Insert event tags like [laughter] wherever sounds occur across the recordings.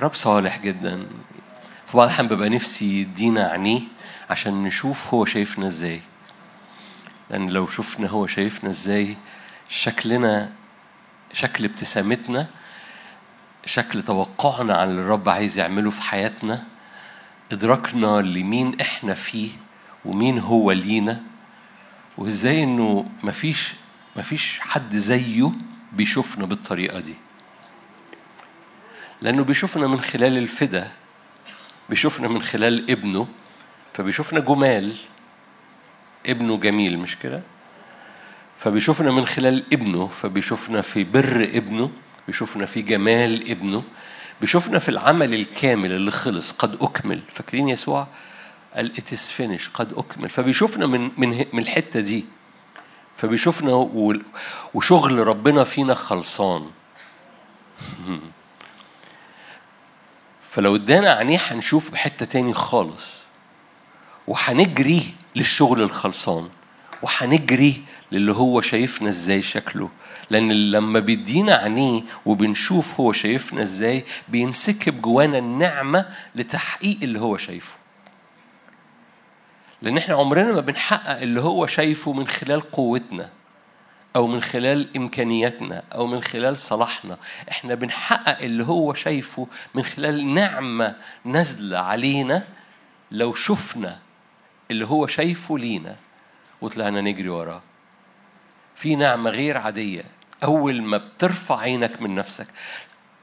رب صالح جدا. في بعض الأحيان ببقى نفسي يدينا عينيه عشان نشوف هو شايفنا إزاي. لأن لو شفنا هو شايفنا إزاي شكلنا شكل ابتسامتنا شكل توقعنا عن اللي الرب عايز يعمله في حياتنا إدراكنا لمين إحنا فيه ومين هو لينا وإزاي إنه مفيش مفيش حد زيه بيشوفنا بالطريقة دي. لأنه بيشوفنا من خلال الفدا بيشوفنا من خلال ابنه فبيشوفنا جمال. ابنه جميل مش كده؟ فبيشوفنا من خلال ابنه فبيشوفنا في بر ابنه بيشوفنا في جمال ابنه بيشوفنا في العمل الكامل اللي خلص قد أكمل. فاكرين يسوع؟ قال is finished قد أكمل. فبيشوفنا من من من الحتة دي. فبيشوفنا وشغل ربنا فينا خلصان. [laughs] فلو ادانا عينيه هنشوف بحتة تاني خالص. وهنجري للشغل الخلصان. وهنجري للي هو شايفنا إزاي شكله. لأن لما بيدينا عينيه وبنشوف هو شايفنا إزاي بينسكب جوانا النعمة لتحقيق اللي هو شايفه. لأن إحنا عمرنا ما بنحقق اللي هو شايفه من خلال قوتنا. أو من خلال إمكانياتنا أو من خلال صلاحنا. إحنا بنحقق اللي هو شايفه من خلال نعمة نازلة علينا لو شفنا اللي هو شايفه لينا وطلعنا نجري وراه. في نعمة غير عادية. أول ما بترفع عينك من نفسك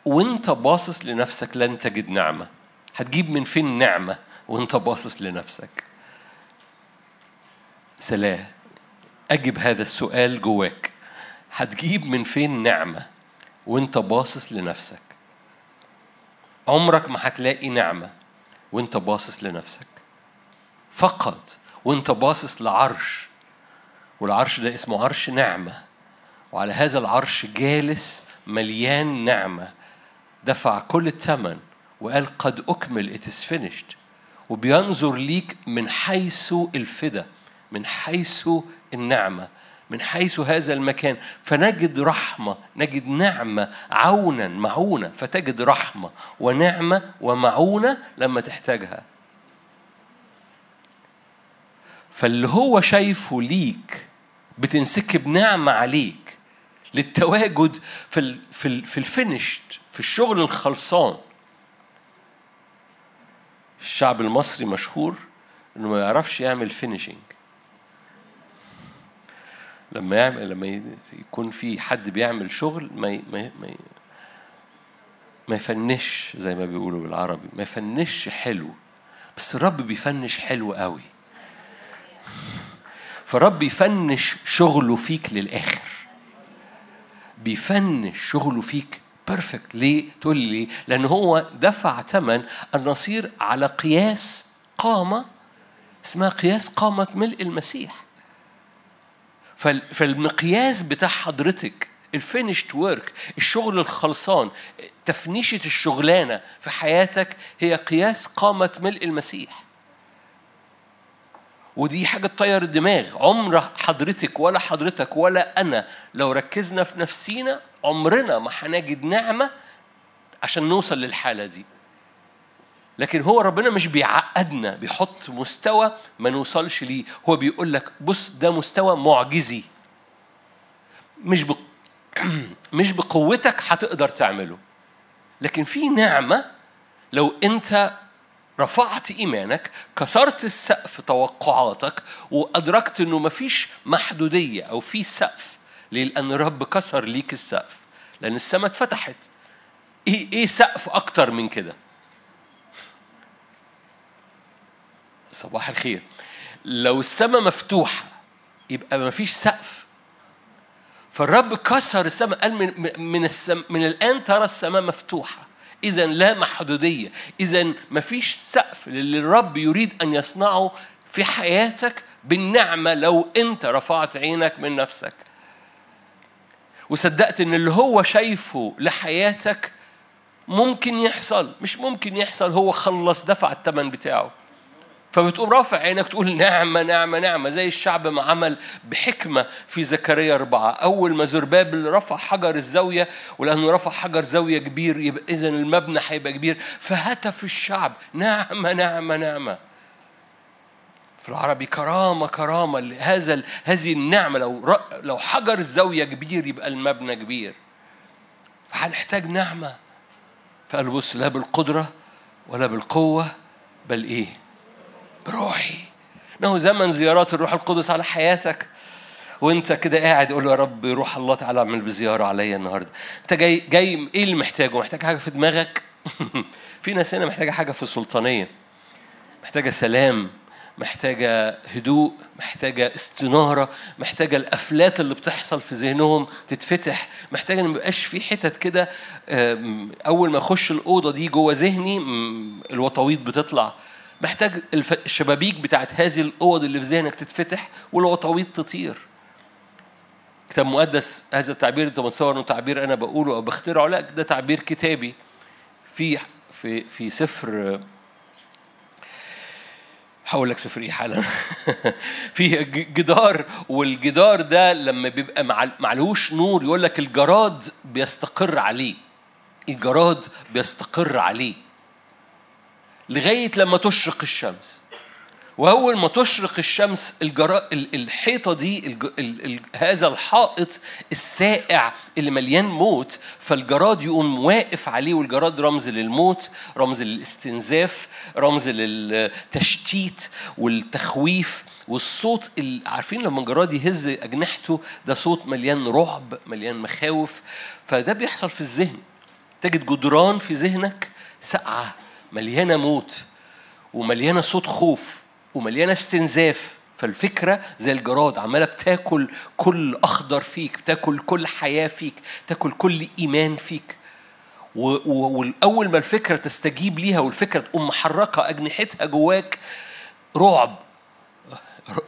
وانت باصص لنفسك لن تجد نعمة. هتجيب من فين نعمة وانت باصص لنفسك؟ سلام. أجب هذا السؤال جواك. هتجيب من فين نعمة وانت باصص لنفسك؟ عمرك ما هتلاقي نعمة وانت باصص لنفسك. فقط وانت باصص لعرش. والعرش ده اسمه عرش نعمة. وعلى هذا العرش جالس مليان نعمة. دفع كل الثمن وقال قد أكمل it is finished. وبينظر ليك من حيث الفدا من حيث النعمة. من حيث هذا المكان فنجد رحمة نجد نعمة عونا معونة. فتجد رحمة ونعمة ومعونة لما تحتاجها. فاللي هو شايفه ليك بتنسكب نعمة عليك للتواجد في ال في ال في ال finished في الشغل الخلصان. الشعب المصري مشهور إنه ما يعرفش يعمل finishing. لما يعمل لما يكون في حد بيعمل شغل ما ي- ما ي- ما ي- ما يفنش زي ما بيقولوا بالعربي. ما يفنش حلو. بس الرب بيفنش حلو قوي. فرب يفنش شغله فيك للآخر. بيفنش شغله فيك perfect ليه؟ تقول لي؟ لأن هو دفع ثمن أن نصير على قياس قامة اسمها قياس قامة ملء المسيح. فالمقياس بتاع حضرتك ال finished work الشغل الخلصان تفنيشة الشغلانة في حياتك هي قياس قامة ملء المسيح. ودي حاجة تطير الدماغ. عمر حضرتك ولا حضرتك ولا أنا لو ركزنا في نفسينا عمرنا ما هنجد نعمة عشان نوصل للحالة دي. لكن هو ربنا مش بيعقدنا بيحط مستوى ما نوصلش ليه هو بيقول لك بص ده مستوى معجزي مش بق... [clears throat] مش بقوتك هتقدر تعمله لكن في نعمة لو أنت رفعت إيمانك كسرت السقف توقعاتك وأدركت إنه مفيش محدودية أو في سقف ليه؟ لأن الرب كسر ليك السقف لأن السماء اتفتحت إيه إيه سقف أكتر من كده؟ صباح الخير. لو السماء مفتوحة يبقى مفيش سقف. فالرب كسر السماء قال من من السم من الآن ترى السماء مفتوحة. إذا لا محدودية. إذا مفيش سقف للي الرب يريد أن يصنعه في حياتك بالنعمة لو أنت رفعت عينك من نفسك. وصدقت إن اللي هو شايفه لحياتك ممكن يحصل. مش ممكن يحصل هو خلص دفع الثمن بتاعه. فبتقوم رافع عينك تقول نعمة نعمة نعمة زي الشعب ما عمل بحكمة في زكريا أربعة. أول ما زربابل رفع حجر الزاوية ولأنه رفع حجر زاوية كبير يبقى إذا المبنى هيبقى كبير. فهتف الشعب. نعمة نعمة نعمة. في العربي كرامة كرامة هذا هذه النعمة. لو لو حجر الزاوية كبير يبقى المبنى كبير. فهنحتاج نعمة. فقال بص لا بالقدرة ولا بالقوة بل إيه؟ بروحي. إنه زمن زيارات الروح القدس على حياتك. وأنت كده قاعد قول يا رب روح الله تعالى اعمل بزيارة عليا النهارده. أنت جاي جاي إيه اللي محتاجه؟ محتاج حاجة في دماغك؟ [laughs] في ناس هنا محتاجة حاجة في السلطانية. محتاجة سلام محتاجة هدوء محتاجة استنارة محتاجة الأفلات اللي بتحصل في ذهنهم تتفتح. محتاجة إن ميبقاش في حتت كده أول ما أخش الأوضة دي جوه ذهني الوطاويط بتطلع. محتاج الشبابيك بتاعت هذه الأوض اللي في ذهنك تتفتح والوطاويط تطير. كتاب مقدس هذا التعبير انت متصور انه تعبير أنا بقوله أو بخترعه لا ده تعبير كتابي في في في سفر هقول لك سفر إيه حالا. [laughs] في جدار والجدار ده لما بيبقى معلهوش نور يقول لك الجراد بيستقر عليه. الجراد بيستقر عليه. لغاية لما تشرق الشمس. واول ما تشرق الشمس الجرا... الحيطة دي الج... ال... ال... هذا الحائط السائع اللي مليان موت فالجراد يقوم واقف عليه والجراد رمز للموت رمز للاستنزاف رمز للتشتيت والتخويف. والصوت اللي عارفين لما الجراد يهز أجنحته ده صوت مليان رعب مليان مخاوف. فده بيحصل في الذهن. تجد جدران في ذهنك ساقعة. مليانة موت ومليانة صوت خوف ومليانة استنزاف. فالفكرة زي الجراد عمالة بتاكل كل أخضر فيك بتاكل كل حياة فيك تاكل كل إيمان فيك. وأول ما الفكرة تستجيب ليها والفكرة تقوم محركة أجنحتها جواك رعب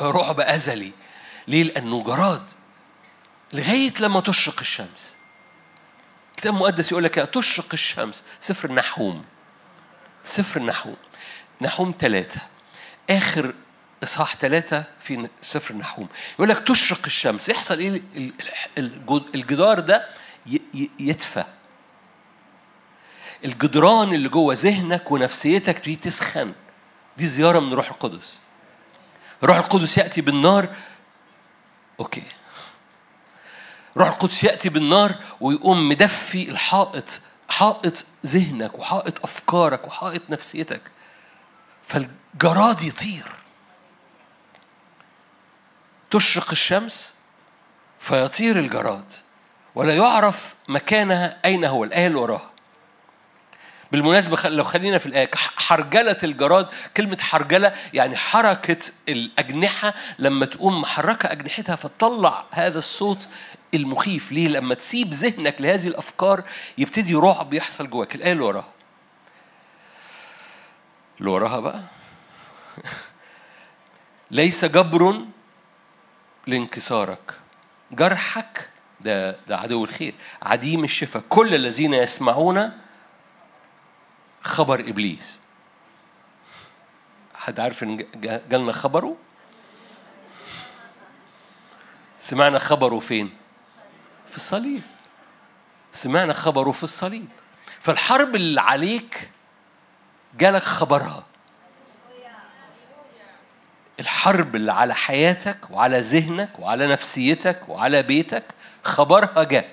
رعب أزلي. ليه؟ لأنه جراد. لغاية لما تشرق الشمس. كتاب مقدس يقول لك تشرق الشمس سفر النحوم. سفر النحوم نحوم ثلاثة آخر إصحاح ثلاثة في سفر النحوم يقول لك تشرق الشمس. يحصل إيه؟ الجدار ده يدفى. الجدران اللي جوه ذهنك ونفسيتك تبتدي تسخن. دي زيارة من الروح القدس. الروح القدس يأتي بالنار. أوكي. الروح القدس يأتي بالنار ويقوم مدفي الحائط حائط ذهنك وحائط أفكارك وحائط نفسيتك فالجراد يطير. تشرق الشمس فيطير الجراد ولا يعرف مكانها أين هو الآية اللي وراها. بالمناسبة لو خلينا في الآية حرجلة الجراد كلمة حرجلة يعني حركة الأجنحة لما تقوم محركة أجنحتها فتطلع هذا الصوت المخيف ليه لما تسيب ذهنك لهذه الأفكار يبتدي رعب يحصل جواك. الآية اللي وراها. اللي وراها بقى. [laughs] ليس جبر لانكسارك. جرحك ده ده عدو الخير. عديم الشفاء كل الذين يسمعون خبر إبليس. حد عارف إن جالنا خبره؟ سمعنا خبره فين؟ في الصليب. سمعنا خبره في الصليب. فالحرب اللي عليك جالك خبرها. الحرب اللي على حياتك وعلى ذهنك وعلى نفسيتك وعلى بيتك خبرها جاء.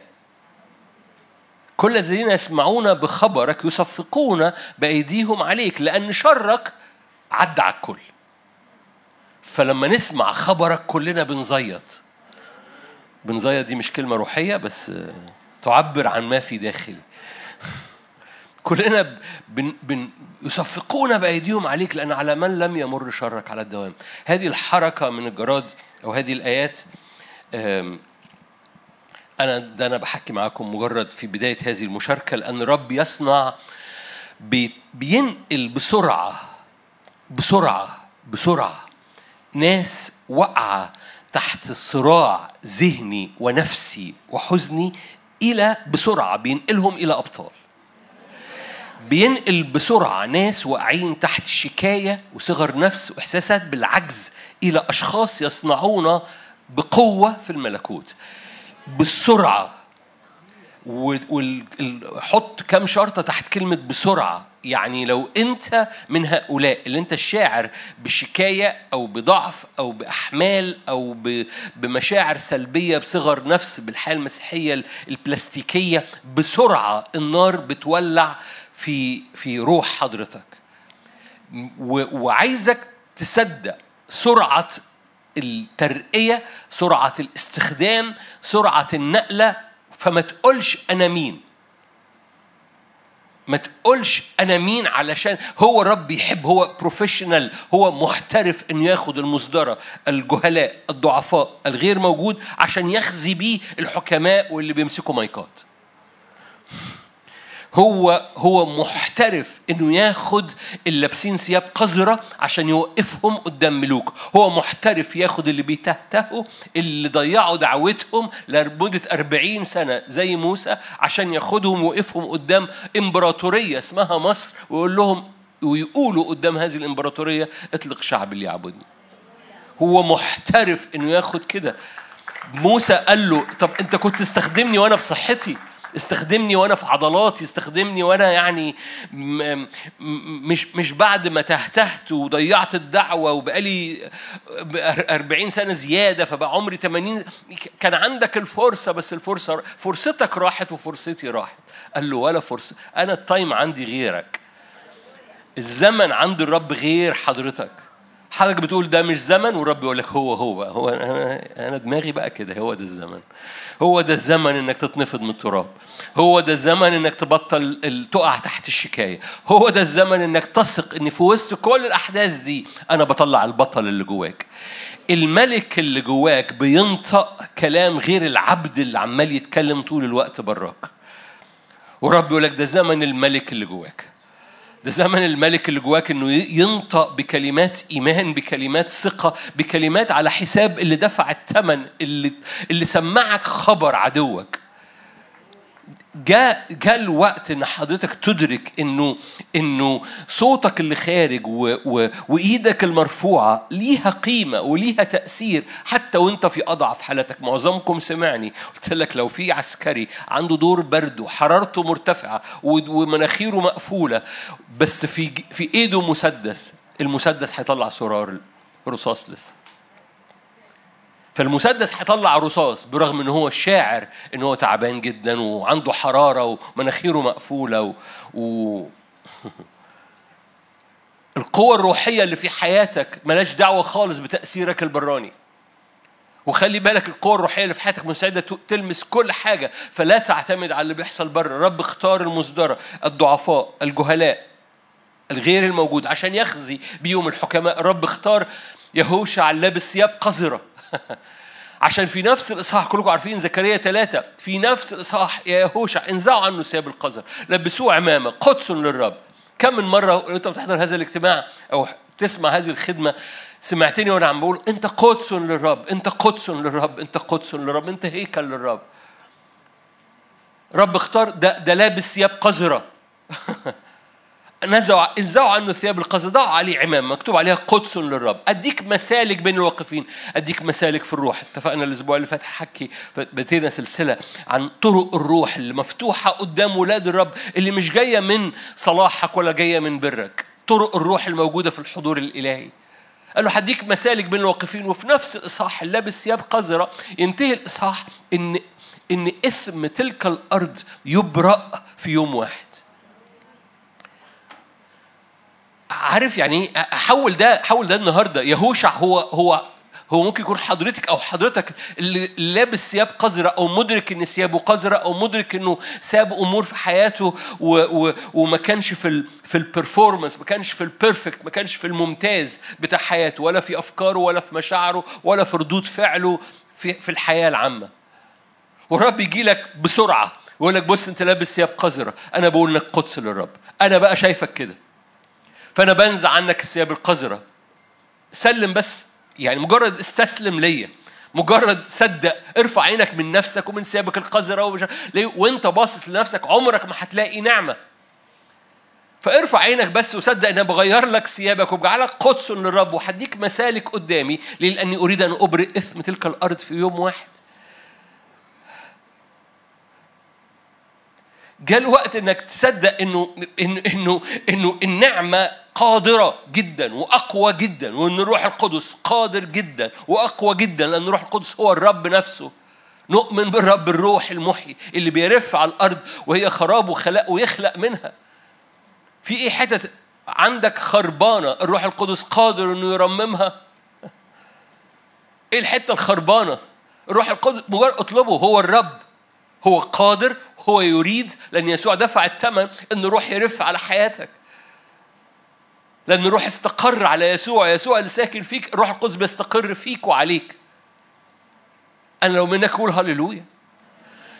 كل الذين يسمعون بخبرك يصفقون بأيديهم عليك لأن شرك عدى على الكل. فلما نسمع خبرك كلنا بنزيط. بنزيط دي مش كلمة روحية بس تعبر عن ما في داخلي [laughs] كلنا بن بن يصفقون بأيديهم عليك لأن على من لم يمر شرك على الدوام. هذه الحركة من الجراد أو هذه الآيات أنا ده أنا بحكي معاكم مجرد في بداية هذه المشاركة لأن الرب يصنع بينقل بسرعة بسرعة بسرعة. ناس واقعة تحت صراع ذهني ونفسي وحزني إلى بسرعة بينقلهم إلى أبطال. بينقل بسرعة ناس واقعين تحت شكاية وصغر نفس وإحساسات بالعجز إلى أشخاص يصنعون بقوة في الملكوت. بالسرعة وحط كم شرطة تحت كلمة بسرعة. يعني لو أنت من هؤلاء اللي أنت شاعر بشكاية أو بضعف أو بأحمال أو بمشاعر سلبية بصغر نفس بالحياة المسيحية البلاستيكية بسرعة النار بتولع في في روح حضرتك. وعايزك تصدق سرعة الترقية سرعة الاستخدام سرعة النقلة. فما تقولش أنا مين. ما تقولش أنا مين علشان هو رب يحب هو بروفيشنال هو محترف إنه ياخد المصدرة. الجهلاء الضعفاء الغير موجود عشان يخزي بيه الحكماء واللي بيمسكوا مايكات. هو هو محترف إنه ياخد اللي لابسين ثياب قذرة عشان يوقفهم قدام ملوك. هو محترف ياخد اللي بيتهتهوا اللي ضيعوا دعوتهم لمدة 40 سنة زي موسى عشان ياخدهم ويوقفهم قدام إمبراطورية اسمها مصر ويقول لهم ويقولوا قدام هذه الإمبراطورية اطلق شعب اللي يعبدني. هو محترف إنه ياخد كده. موسى قال له طب أنت كنت تستخدمني وأنا بصحتي؟ استخدمني وأنا في عضلاتي استخدمني وأنا يعني مش مش بعد ما تهتهت وضيعت الدعوة وبقالي 40 سنة زيادة فبقى عمري 80 كان عندك الفرصة بس الفرصة فرصتك راحت وفرصتي راحت. قال له ولا فرصة. أنا التايم عندي غيرك. الزمن عند الرب غير حضرتك. حضرتك بتقول ده مش زمن والرب يقول لك هو هو هو أنا دماغي بقى كده هو ده الزمن. هو ده الزمن إنك تتنفض من التراب. هو ده الزمن إنك تبطل تقع تحت الشكاية. هو ده الزمن إنك تثق إن في وسط كل الأحداث دي أنا بطلع البطل اللي جواك. الملك اللي جواك بينطق كلام غير العبد اللي عمال يتكلم طول الوقت براك. ورب يقول لك ده زمن الملك اللي جواك. ده زمن الملك اللي جواك إنه ينطق بكلمات إيمان بكلمات ثقة بكلمات على حساب اللي دفع الثمن اللي اللي سمعك خبر عدوك. جاء جاء الوقت إن حضرتك تدرك إنه إنه صوتك اللي خارج و و وإيدك المرفوعة ليها قيمة وليها تأثير حتى وأنت في أضعف حالتك معظمكم سمعني. قلت لك لو في عسكري عنده دور برد وحرارته مرتفعة ومناخيره مقفولة بس في في إيده مسدس المسدس هيطلع سرار رصاص لسه. فالمسدس هيطلع رصاص برغم إن هو شاعر إن هو تعبان جدا وعنده حرارة ومناخيره مقفولة و. [laughs] القوة الروحية اللي في حياتك ملاش دعوة خالص بتأثيرك البراني. وخلي بالك القوة الروحية اللي في حياتك مساعدة تلمس كل حاجة. فلا تعتمد على اللي بيحصل بره. رب اختار المصدرة الضعفاء الجهلاء الغير الموجود عشان يخزي بيهم الحكماء. رب اختار يهوشع لابس ثياب قذرة. [laughs] عشان في نفس الإصحاح كلكم عارفين زكريا ثلاثة في نفس الإصحاح يا يهوشع انزعوا عنه ثياب القذر. لبسوه عمامة قدس للرب. كم من مرة أنت بتحضر هذا الاجتماع أو تسمع هذه الخدمة سمعتني وأنا عم بقول أنت قدس للرب أنت قدس للرب أنت قدس للرب أنت هيكل للرب. رب اختار ده ده لابس ثياب قذرة. [laughs] نزعوا انزعوا عنه ثياب القذر ضعوا عليه عمام مكتوب عليها قدس للرب. أديك مسالك بين الواقفين أديك مسالك في الروح. اتفقنا الأسبوع اللي فات حكي بدينا سلسلة عن طرق الروح اللي مفتوحة قدام ولاد الرب اللي مش جاية من صلاحك ولا جاية من برك. طرق الروح الموجودة في الحضور الإلهي. قال له هديك مسالك بين الواقفين وفي نفس الاصحاح اللي لابس ثياب قذرة. ينتهي الإصحاح ان إن إثم تلك الأرض يبرأ في يوم واحد. عارف يعني إيه؟ حول ده حول ده النهارده. يهوشع هو هو هو ممكن يكون حضرتك أو حضرتك اللي لابس ثياب قذرة أو مدرك إن ثيابه قذرة أو مدرك إنه ساب أمور في حياته و و وما كانش في في ال performance ما كانش في ال perfect ما كانش في الممتاز بتاع حياته ولا في أفكاره ولا في مشاعره ولا في ردود فعله في في الحياة العامة. والرب يجي لك بسرعة ويقول لك بص أنت لابس ثياب قذرة. أنا بقول لك قدس للرب. أنا بقى شايفك كده. فأنا بنزع عنك الثياب القذرة. سلم بس يعني مجرد استسلم ليا. مجرد صدق ارفع عينك من نفسك ومن ثيابك القذرة ومش... وانت باصص لنفسك عمرك ما هتلاقي نعمة. فارفع عينك بس وصدق إن بغير لك ثيابك وبجعلك قدس للرب وهديك مسالك قدامي لأني أريد أن أبرئ إثم تلك الأرض في يوم واحد. جاء الوقت إنك تصدق إنه انه إنه إنه النعمة قادرة جدا وأقوى جدا وإن الروح القدس قادر جدا وأقوى جدا لأن الروح القدس هو الرب نفسه. نؤمن بالرب الروح المحيي اللي بيرف على الأرض وهي خراب وخلق ويخلق منها. في إيه حتت عندك خربانة الروح القدس قادر إنه يرممها؟ إيه الحتة الخربانة؟ الروح القدس مجرد اطلبه هو الرب. هو قادر هو يريد لأن يسوع دفع الثمن أن الروح يرف على حياتك. لأن الروح استقر على يسوع. يسوع اللي ساكن فيك الروح القدس بيستقر فيك وعليك. أنا لو منك أقول هللويا.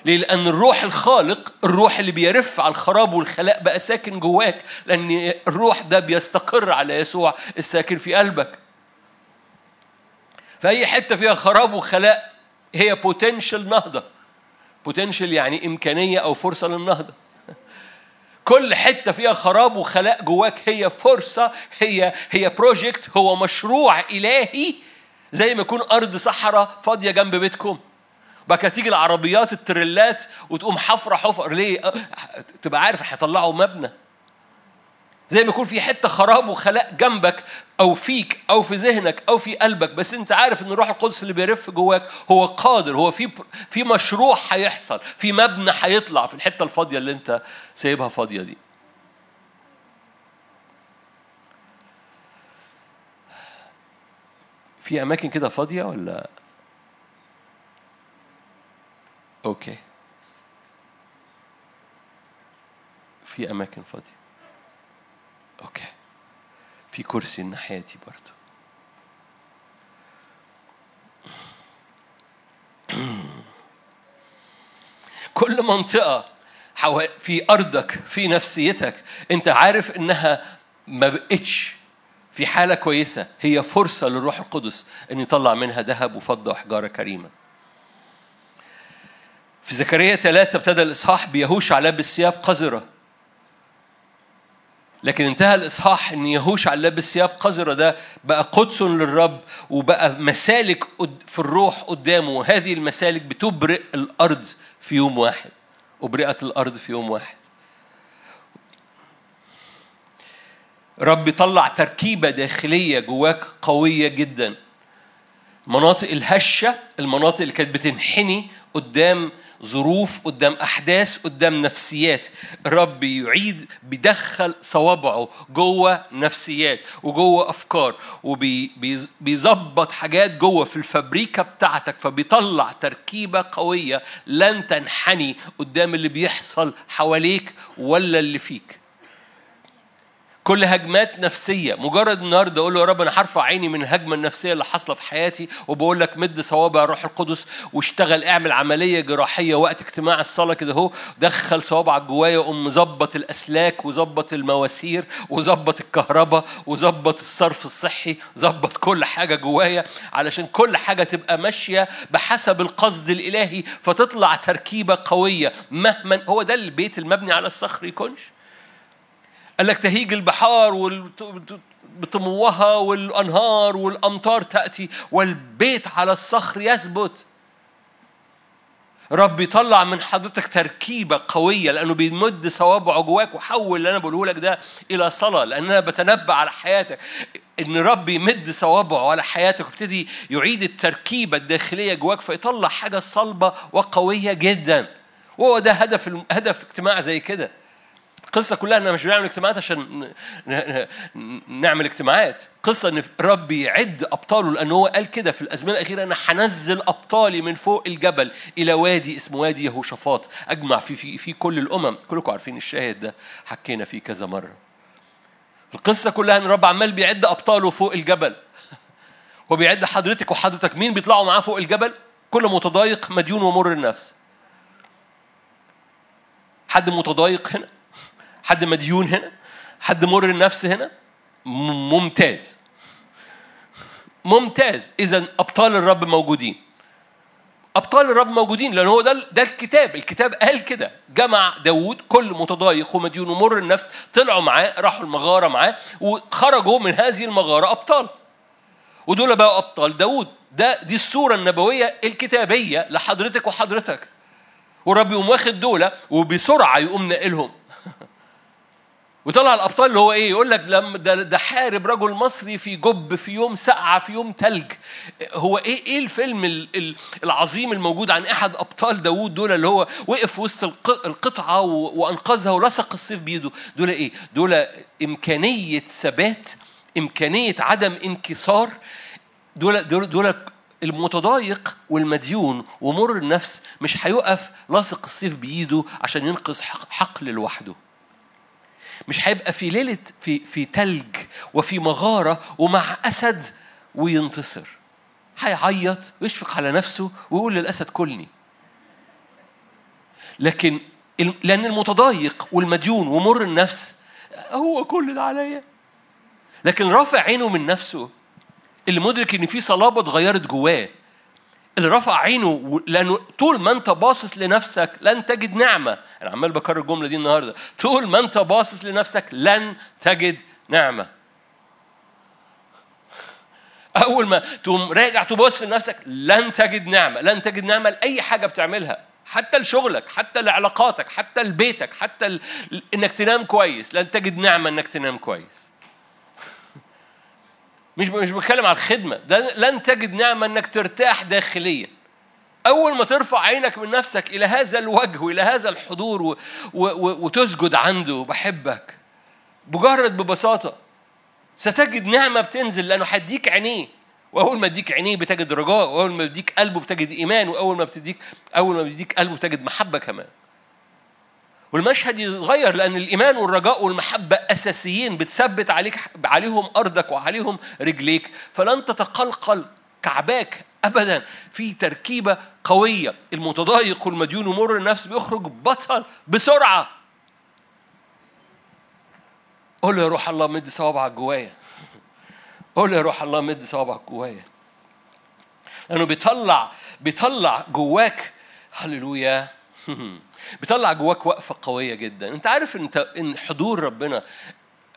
ليه؟ لأن الروح الخالق الروح اللي بيرف على الخراب والخلاء بقى ساكن جواك لأن الروح ده بيستقر على يسوع الساكن في قلبك. فأي حتة فيها خراب وخلاء هي potential نهضة. potential يعني إمكانية أو فرصة للنهضة. كل حتة فيها خراب وخلاء جواك هي فرصة هي هي project هو مشروع إلهي. زي ما يكون أرض صحراء فاضية جنب بيتكم. بقى تيجي العربيات التريلات وتقوم حفرة حفر. ليه؟ تبقى عارف هيطلعوا مبنى. زي ما يكون في حتة خراب وخلاء جنبك أو فيك أو في ذهنك أو في قلبك. بس أنت عارف إن الروح القدس اللي بيرف جواك هو قادر هو في في مشروع هيحصل في مبنى هيطلع في الحتة الفاضية اللي أنت سايبها فاضية دي. في أماكن كده فاضية ولا؟ okay. في أماكن فاضية. أوكي. في كرسي ناحيتي برضه [clears throat] كل منطقة في أرضك في نفسيتك أنت عارف إنها ما بقتش في حالة كويسة. هي فرصة للروح القدس أن يطلع منها ذهب وفضة وحجارة كريمة. في زكريا ثلاثة ابتدى الإصحاح بيهوش لابس ثياب قذرة. لكن انتهى الإصحاح إن يهوشع لابس ثياب قذره ده بقى قدس للرب وبقى مسالك في الروح قدامه وهذه المسالك بتبرئ الأرض في يوم واحد أبرئت الأرض في يوم واحد. رب يطلع تركيبة داخلية جواك قوية جدا. مناطق الهشة المناطق اللي كانت بتنحني قدام ظروف قدام أحداث قدام نفسيات. الرب يعيد بيدخل صوابعه جوه نفسيات وجوه أفكار وبيظبط حاجات جوه في الفابريكا بتاعتك فبيطلع تركيبة قوية لن تنحني قدام اللي بيحصل حواليك ولا اللي فيك. كل هجمات نفسية. مجرد النهاردة أقول له يا رب أنا هرفع عيني من الهجمة النفسية اللي حاصلة في حياتي وبقول لك مد صوابع الروح القدس واشتغل اعمل عملية جراحية وقت اجتماع الصلاة كده أهو. دخل صوابعك جوايا وقوم مظبط الأسلاك وظبط المواسير وظبط الكهرباء وظبط الصرف الصحي ظبط كل حاجة جوايا علشان كل حاجة تبقى ماشية بحسب القصد الإلهي فتطلع تركيبة قوية مهما هو ده البيت المبني على الصخر يكونش قال لك تهيج البحار بطموها والأنهار والأمطار تأتي والبيت على الصخر يثبت. رب يطلع من حضرتك تركيبة قوية لأنه بيمد صوابعه جواك وحول اللي أنا بقوله لك ده إلى صلاة لأن أنا بتنبأ على حياتك. إن رب يمد صوابعه على حياتك ويبتدي يعيد التركيبة الداخلية جواك فيطلع حاجة صلبة وقوية جدا. وهو ده هدف هدف اجتماع زي كده. القصة كلها ان مش بنعمل اجتماعات عشان نعمل اجتماعات. قصة إن رب يعد أبطاله لأن هو قال كده في الأزمنة الأخيرة أنا هنزل أبطالي من فوق الجبل إلى وادي اسمه وادي يهوشافاط. أجمع في في في كل الأمم. كلكم عارفين الشاهد ده. حكينا فيه كذا مرة. القصة كلها إن رب عمال بيعد أبطاله فوق الجبل. [laughs] هو بيعد حضرتك وحضرتك مين بيطلعوا معاه فوق الجبل؟ كل متضايق مديون ومر النفس. حد متضايق هنا؟ حد مديون هنا؟ حد مر النفس هنا؟ ممتاز. ممتاز. اذا أبطال الرب موجودين. أبطال الرب موجودين لأن هو ده ده الكتاب. الكتاب قال كده. جمع داوود كل متضايق ومديون ومر النفس طلعوا معاه راحوا المغارة معاه وخرجوا من هذه المغارة أبطال. ودول بقوا أبطال. داوود ده دي الصورة النبوية الكتابية لحضرتك وحضرتك. والرب يقوم واخد دول وبسرعة يقوم ناقلهم وطلع الأبطال اللي هو إيه يقول لك لما ده, ده حارب رجل مصري في جب في يوم سقعة في يوم تلج. هو إيه إيه الفيلم ال- ال- العظيم الموجود عن إحد أبطال داوود دول اللي هو وقف وسط الق- القطعة وأنقذها ولصق السيف بيده؟ دول إيه؟ دول إمكانية ثبات إمكانية عدم انكسار. دول دول دول المتضايق والمديون ومر النفس مش هيقف لاصق السيف بإيده عشان ينقذ حق- حقل لوحده. مش هيبقى في ليلة في في تلج وفي مغارة ومع أسد وينتصر. هيعيط ويشفق على نفسه ويقول للأسد كلني. لكن لأن المتضايق والمديون ومر النفس هو كل ده عليا. لكن رافع عينه من نفسه اللي مدرك إن في صلابة اتغيرت جواه. اللي رفع عينه لأنه طول ما أنت باصص لنفسك لن تجد نعمة. أنا عمال بكرر الجملة دي النهارده. طول ما أنت باصص لنفسك لن تجد نعمة. أول ما تقوم راجع تبص لنفسك لن تجد نعمة. لن تجد نعمة لأي حاجة بتعملها. حتى لشغلك حتى لعلاقاتك حتى لبيتك حتى ل... إنك تنام كويس. لن تجد نعمة إنك تنام كويس. مش مش بتكلم على الخدمة. ده لن تجد نعمة إنك ترتاح داخليا. أول ما ترفع عينك من نفسك إلى هذا الوجه وإلى هذا الحضور. وتسجد عنده بحبك. مجرد ببساطة. ستجد نعمة بتنزل لأنه هيديك عينيه. وأول ما يديك عينيه بتجد رجاء وأول ما يديك قلبه بتجد إيمان وأول ما بتديك أول ما بيديك قلبه بتجد محبة كمان. والمشهد يتغير لأن الإيمان والرجاء والمحبة أساسيين بتثبت عليك عليهم أرضك وعليهم رجليك. فلن تتقلقل كعباك ابدا. في تركيبة قوية. المتضايق والمديون ومر النفس بيخرج بطل بسرعة. قول له يا روح الله مد صوابعك جوايا. قول له يا روح الله مد صوابعك جوايا. لأنه بيطلع بيطلع جواك. هللويا. [laughs] بيطلع جواك وقفة قوية جدا. أنت عارف انت إن حضور ربنا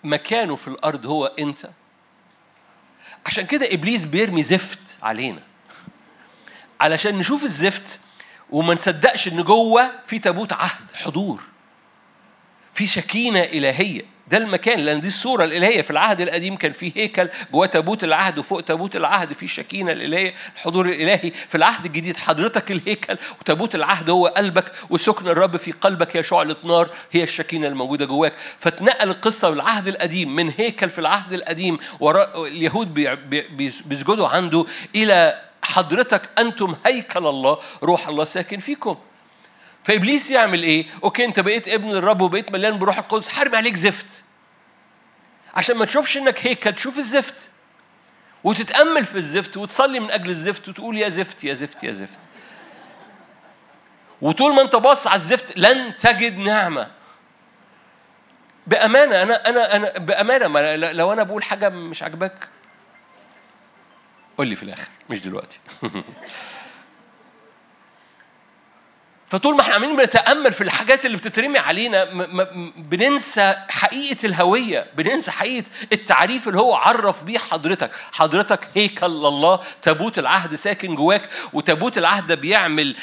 مكانه في الأرض هو انت عشان كده إبليس بيرمي زفت علينا. علشان نشوف الزفت وما نصدقش إن جوه في تابوت عهد حضور في شكينه إلهية. ده المكان لأن دي الصورة الإلهية. في العهد القديم كان في هيكل جواه تابوت العهد وفوق تابوت العهد في الشكينة الإلهية الحضور الإلهي. في العهد الجديد حضرتك الهيكل وتابوت العهد هو قلبك وسكن الرب في قلبك هي شعلة نار هي الشكينة الموجودة جواك. فتنقل القصة بالعهد القديم من هيكل في العهد القديم وراء اليهود بي- بي- بيسجدوا عنده إلى حضرتك أنتم هيكل الله روح الله ساكن فيكم. فإبليس يعمل إيه؟ okay أنت بقيت ابن الرب وبقيت مليان بروح القدس حارب عليك زفت. عشان ما تشوفش إنك هيكل تشوف الزفت. وتتأمل في الزفت وتصلي من أجل الزفت وتقول يا زفت يا زفت يا زفت. وطول ما أنت باص على الزفت لن تجد نعمة. بأمانة أنا أنا أنا بأمانة ما لو أنا بقول حاجة مش عاجباك قول لي في الآخر مش دلوقتي. [laughs] فطول ما إحنا عمالين بنتأمل في الحاجات اللي بتترمي علينا م- م- بننسى حقيقة الهوية بننسى حقيقة التعريف اللي هو عرف بيه حضرتك. حضرتك هيكل الله تابوت العهد ساكن جواك وتابوت العهد ده بيعمل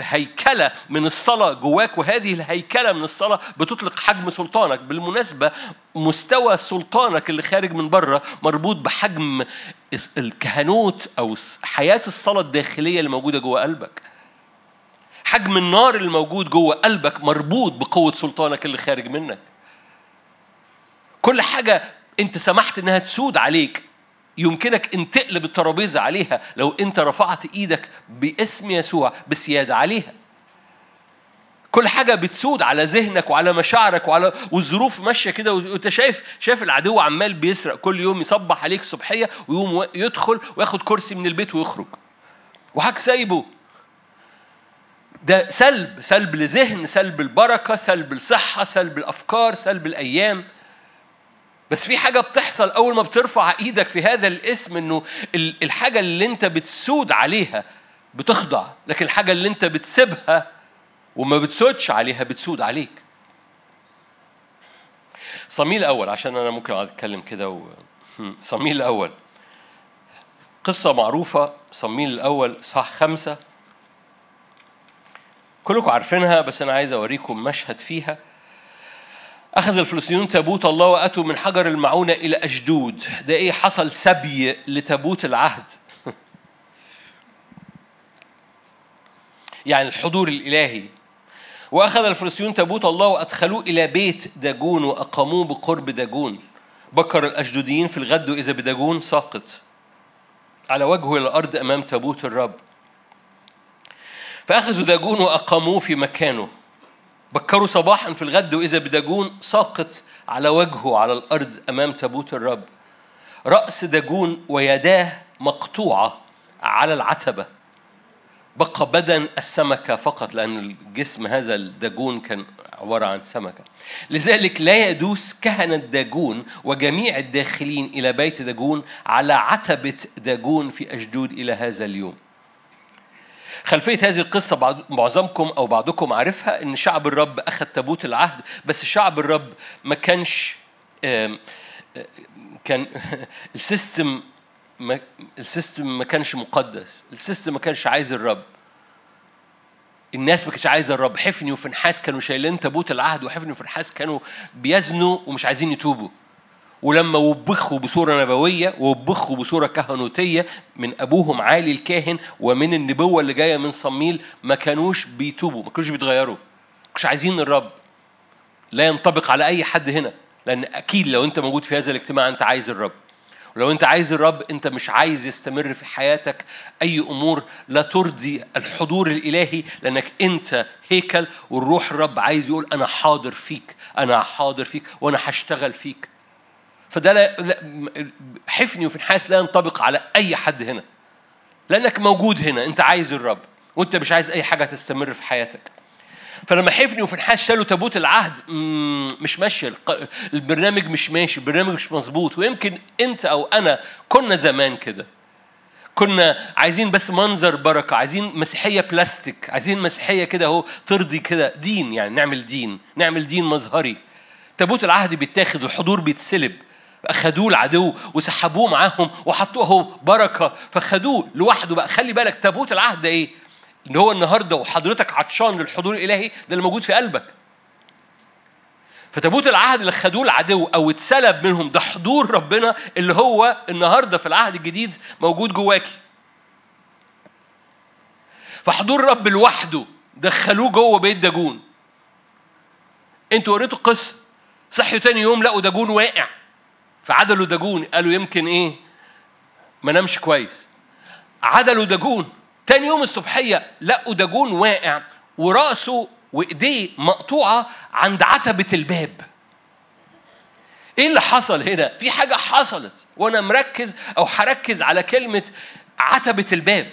هيكلة من الصلاة جواك وهذه الهيكلة من الصلاة بتطلق حجم سلطانك. بالمناسبة مستوى سلطانك اللي خارج من بره مربوط بحجم الكهنوت أو حياة الصلاة الداخلية اللي موجودة جوه قلبك. حجم النار اللي موجود جوه قلبك مربوط بقوة سلطانك اللي خارج منك. كل حاجة انت سمحت انها تسود عليك يمكنك ان تقلب الترابيزة عليها لو انت رفعت إيدك باسم يسوع بسيادة عليها. كل حاجة بتسود على ذهنك وعلى مشاعرك وعلى والظروف ماشية كده. وانت شايف شايف العدو عمال بيسرق كل يوم يصبح عليك الصبحية ويقوم يدخل وياخد كرسي من البيت ويخرج. وحك سايبه ده سلب سلب لذهن سلب البركة سلب الصحة سلب الأفكار سلب الأيام. بس في حاجة بتحصل أول ما بترفع إيدك في هذا الاسم إنه ال- الحاجة اللي أنت بتسود عليها بتخضع لكن الحاجة اللي أنت بتسيبها وما بتسودش عليها بتسود عليك. صميل الأول عشان أنا ممكن أتكلم كده و... صميل الأول. قصة معروفة صميل الأول صح خمسة. كلكم عارفينها بس أنا عايز أوريكم مشهد فيها. أخذ الفلسطينيون تابوت الله وأتوا من حجر المعونة إلى أجدود. ده إيه؟ حصل سبي لتابوت العهد. [laughs] يعني الحضور الإلهي. وأخذ الفلسطينيون تابوت الله وأدخلوه إلى بيت داجون وأقاموه بقرب داجون. بكر الأشدوديين في الغد إذا بداجون ساقط. على وجهه إلى الأرض أمام تابوت الرب. فأخذوا داجون وأقاموه في مكانه. بكروا صباحا في الغد وإذا بداجون ساقط على وجهه على الأرض أمام تابوت الرب. رأس داجون ويداه مقطوعة على العتبة. بقى بدن السمكة فقط لأن الجسم هذا الداجون كان عبارة عن سمكة. لذلك لا يدوس كهنة داجون وجميع الداخلين إلى بيت داجون على عتبة داجون في أشدود إلى هذا اليوم. خلفية هذه القصة معظمكم أو بعضكم عارفها إن شعب الرب أخذ تابوت العهد بس شعب الرب ما كانش كان [laughs] ال system ما ال system ما كانش مقدس ال system ما كانش عايز الرب. الناس ما كانتش عايزة الرب. حفني وفنحاس كانوا شايلين تابوت العهد وحفني وفنحاس كانوا بيزنوا ومش عايزين يتوبوا. ولما وبخوا بصورة نبوية وبخوا بصورة كهنوتية من أبوهم عالي الكاهن ومن النبوة اللي جاية من صموئيل ما كانوش بيتوبوا ما كانوش بيتغيروا. مش عايزين الرب. لا ينطبق على أي حد هنا لأن أكيد لو أنت موجود في هذا الاجتماع أنت عايز الرب. ولو أنت عايز الرب أنت مش عايز يستمر في حياتك أي أمور لا ترضي الحضور الإلهي لأنك أنت هيكل والروح الرب عايز يقول أنا حاضر فيك أنا حاضر فيك وأنا هشتغل فيك. فده لا حفني وفي الحاس لا ينطبق على أي حد هنا. لأنك موجود هنا أنت عايز الرب وأنت مش عايز أي حاجة تستمر في حياتك. فلما حفني وفنحاس شالوا تابوت العهد مش ماشي البرنامج مش ماشي البرنامج مش مظبوط. ويمكن أنت أو أنا كنا زمان كده. كنا عايزين بس منظر بركة عايزين مسيحية بلاستيك عايزين مسيحية كده أهو ترضي كده دين يعني نعمل دين نعمل دين مظهري. تابوت العهد بيتاخد الحضور بيتسلب. أخدوه العدو وسحبوه معاهم وحطوه اهو بركة. فخدوه لوحده بقى. خلي بالك تابوت العهد ده إيه؟ إن هو النهارده وحضرتك عطشان للحضور الإلهي ده اللي موجود في قلبك. فتابوت العهد اللي خدوه العدو أو اتسلب منهم ده حضور ربنا اللي هو النهارده في العهد الجديد موجود جواكي فحضور رب لوحده دخلوه جوه بيت داجون. أنتوا قريتوا القصة صحيوا تاني يوم لقوا داجون واقع. فعدلوا داجون قالوا يمكن إيه؟ ما نامش كويس. عدلوا داجون تاني يوم الصبحية لقوا داجون واقع ورأسه وإيديه مقطوعة عند عتبة الباب. إيه اللي حصل هنا؟ في حاجة حصلت وأنا مركز أو هركز على كلمة عتبة الباب.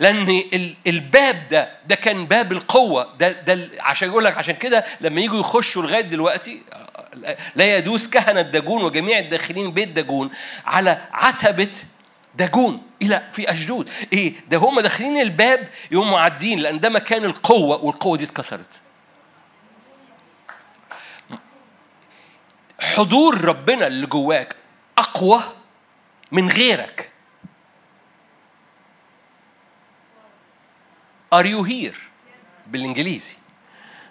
لأن الباب ده ده كان باب القوة. ده ده عشان يقول لك عشان كده لما يجوا يخشوا لغاية دلوقتي لا يدوس كهنة داجون وجميع الداخلين بيت داجون على عتبة داجون إلى في أشدود. إيه؟ ده هم داخلين الباب يقوموا معدين لأن ده مكان القوة والقوة دي اتكسرت. حضور ربنا اللي جواك أقوى من غيرك. Are you here? بالإنجليزي.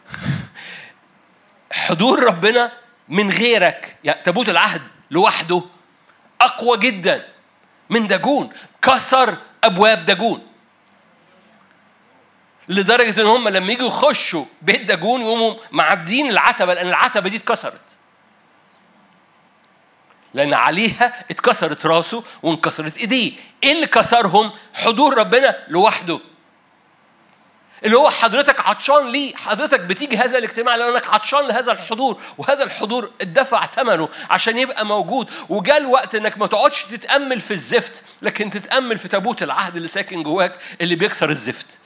[laughs] حضور ربنا من غيرك. يعني تابوت العهد لوحده أقوى جدا من داجون. كسر أبواب داجون. لدرجة إن هم لما يجوا يخشوا بيت داجون يقوموا معدين العتبة لأن العتبة دي اتكسرت. لأن عليها اتكسرت راسه وانكسرت إيديه. إيه اللي كسرهم؟ حضور ربنا لوحده. اللي هو حضرتك عطشان ليه؟ حضرتك بتيجي هذا الاجتماع لانك عطشان لهذا الحضور وهذا الحضور اتدفع ثمنه عشان يبقى موجود. وجاء الوقت إنك ما تقعدش تتأمل في الزفت لكن تتأمل في تابوت العهد اللي ساكن جواك اللي بيكسر الزفت.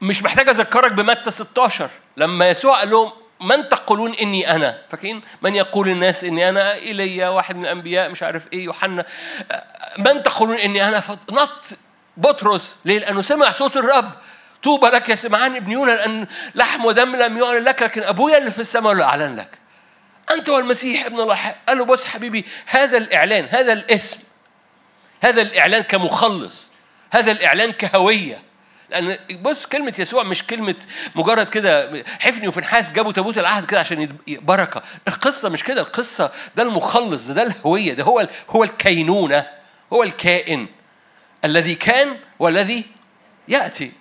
مش محتاج أذكرك بمتى 16 لما يسوع قال لهم من تقولون إني أنا؟ فاكرين؟ من يقول الناس إني أنا؟ ايليا واحد من الأنبياء مش عارف إيه يوحنا. من تقولون إني أنا؟ فنط بطرس. ليه؟ لأنه سمع صوت الرب. طوبى لك يا سمعان ابن يونا لأن لحم ودم لم يعلن لك لكن أبويا اللي في السماء اللي أعلن لك. أنت هو المسيح ابن الله. قال له بص حبيبي هذا الإعلان هذا الاسم هذا الإعلان كمخلص هذا الإعلان كهوية. لأن بص كلمة يسوع مش كلمة مجرد كده حفني وفنحاس جابوا تابوت العهد كده عشان بركة. القصة مش كده القصة ده المخلص ده, ده الهوية ده هو هو الكينونة هو الكائن. الذي كان والذي يأتي.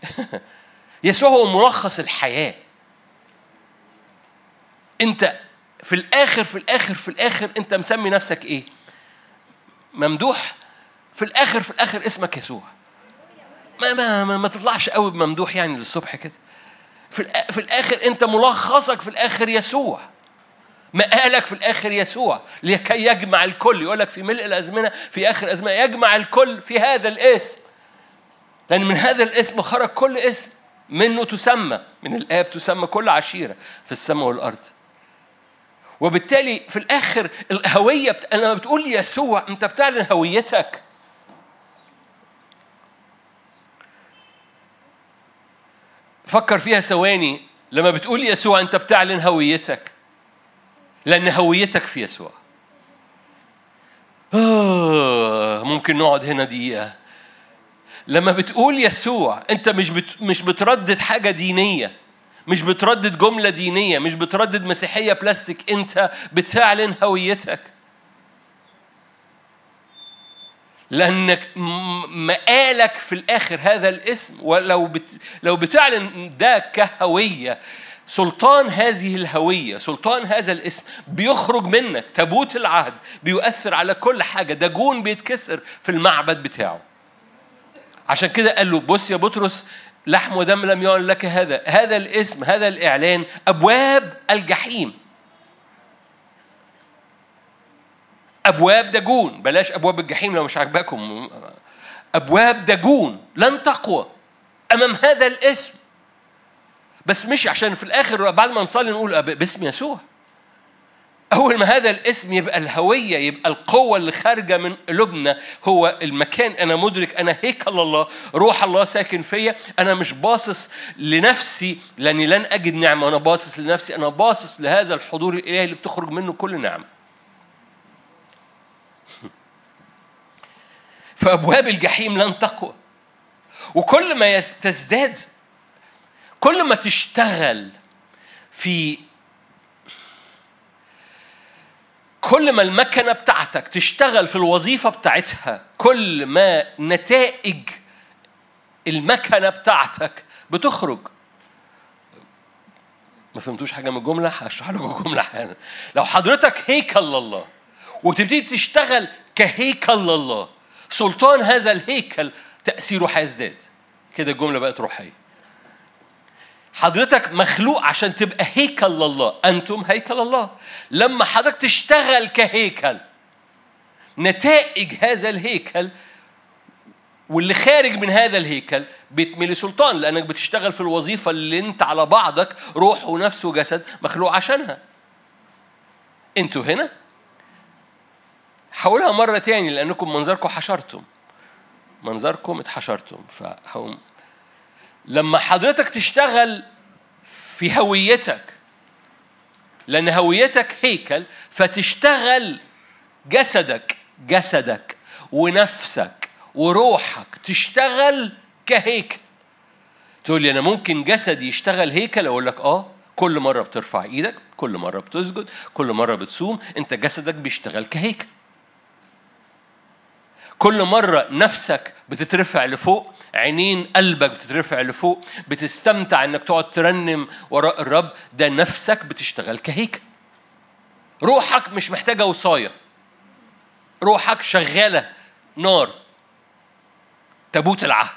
[laughs] يسوع هو ملخص الحياة. انت في الآخر في الآخر في الآخر انت مسمي نفسك إيه؟ ممدوح. في الآخر في الآخر اسمك يسوع. ما ما ما, ما تطلعش قوي بممدوح يعني للصبح كده. في في الآخر أنت ملخصك في الآخر يسوع. مقالك في الآخر يسوع. لكي يجمع الكل. يقول لك في ملء الأزمنة في آخر الأزمنة. يجمع الكل في هذا الاسم. لأن من هذا الاسم خرج كل اسم. منه تسمى. من الآب تسمى كل عشيرة في السماء والأرض. وبالتالي في الآخر الهوية بت... لما بتقول يسوع أنت بتعلن هويتك. فكر فيها ثواني لما بتقول يسوع أنت بتعلن هويتك. لأن هويتك في يسوع. آه ممكن نقعد هنا دقيقة. لما بتقول يسوع أنت مش بت... مش بتردد حاجة دينية. مش بتردد جملة دينية. مش بتردد مسيحية بلاستيك. أنت بتعلن هويتك. لأنك مقالك في الآخر هذا الاسم. ولو بت... لو بتعلن ده كهوية سلطان هذه الهوية سلطان هذا الاسم بيخرج منك تابوت العهد بيؤثر على كل حاجة. دجون بيتكسر في المعبد بتاعه. عشان كده قال له بص يا بطرس لحم ودم لم يعلن لك هذا. هذا الاسم هذا الإعلان أبواب الجحيم. أبواب دجون. بلاش أبواب الجحيم لو مش عاجباكم. أبواب دجون. لن تقوى أمام هذا الاسم. بس مش عشان في الآخر بعد ما نصلي نقول باسم يسوع. أول ما هذا الاسم يبقى الهوية يبقى القوة اللي خارجة من قلوبنا هو المكان. أنا مدرك أنا هيكل الله. روح الله ساكن فيا. أنا مش باصص لنفسي لأني لن أجد نعمة. أنا باصص لنفسي. أنا باصص لهذا الحضور الإلهي اللي بتخرج منه كل نعمة. [laughs] فأبواب الجحيم لن تقوى. وكل ما تزداد كل ما تشتغل في كل ما المكنة بتاعتك تشتغل في الوظيفة بتاعتها كل ما نتائج المكنة بتاعتك بتخرج. ما فهمتوش حاجة من الجملة؟ هشرح لكم جملة حالا لو حضرتك هيكل لله وتبتدي تشتغل كهيكل لله. سلطان هذا الهيكل تأثيره هيزداد كده الجملة بقت روحية. حضرتك مخلوق عشان تبقى هيكل لله. أنتم هيكل الله لما حضرتك تشتغل كهيكل نتائج هذا الهيكل واللي خارج من هذا الهيكل بيتملي سلطان لأنك بتشتغل في الوظيفة اللي أنت على بعضك روح ونفس وجسد مخلوق عشانها. أنتوا هنا؟ حولها مرة تاني لأنكم منظركم حشرتم. منظركم اتحشرتم فهقوم. لما حضرتك تشتغل في هويتك لأن هويتك هيكل فتشتغل جسدك جسدك ونفسك وروحك تشتغل كهيكل. تقول لي أنا ممكن جسدي يشتغل هيكل؟ أقول لك آه كل مرة بترفع إيدك كل مرة بتسجد كل مرة بتصوم أنت جسدك بيشتغل كهيكل. كل مرة نفسك بتترفع لفوق عينين قلبك بتترفع لفوق بتستمتع إنك تقعد ترنم وراء الرب ده نفسك بتشتغل كهيكل. روحك مش محتاجة وصاية. روحك شغالة نار. تابوت العهد.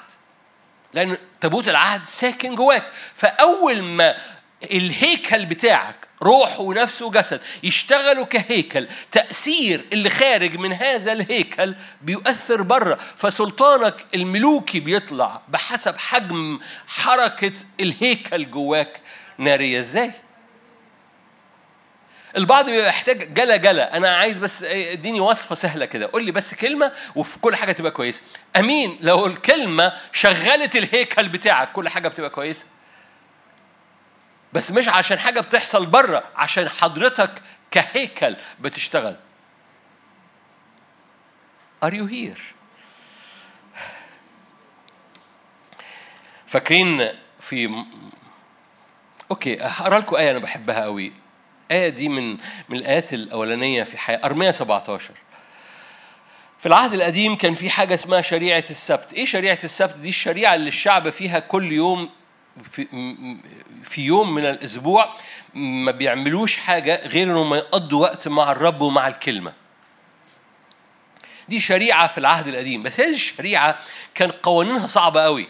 لأن تابوت العهد ساكن جواك. فأول ما الهيكل بتاعك روح ونفس وجسد يشتغلوا كهيكل. تأثير اللي خارج من هذا الهيكل بيؤثر بره فسلطانك الملوكي بيطلع بحسب حجم حركة الهيكل جواك. نارية إزاي؟ البعض بيبقى يحتاج جلا جلا. أنا عايز بس إديني وصفة سهلة كده. قول لي بس كلمة وفي كل حاجة تبقى كويسة. أمين لو الكلمة شغلت الهيكل بتاعك كل حاجة بتبقى كويسة. بس مش عشان حاجة بتحصل بره عشان حضرتك كهيكل بتشتغل. Are you here؟ فاكرين في أوكي هقرا لكم آية أنا بحبها قوي الايه دي من من الآيات الأولانية في حياه أرمية 17 في العهد القديم كان في حاجة اسمها شريعة السبت. إيه شريعة السبت؟ دي الشريعة اللي الشعب فيها كل يوم في, في يوم من الأسبوع ما بيعملوش حاجة غير إنهم يقضوا وقت مع الرب ومع الكلمة. دي شريعة في العهد القديم بس هذه الشريعة كان قوانينها صعبة قوي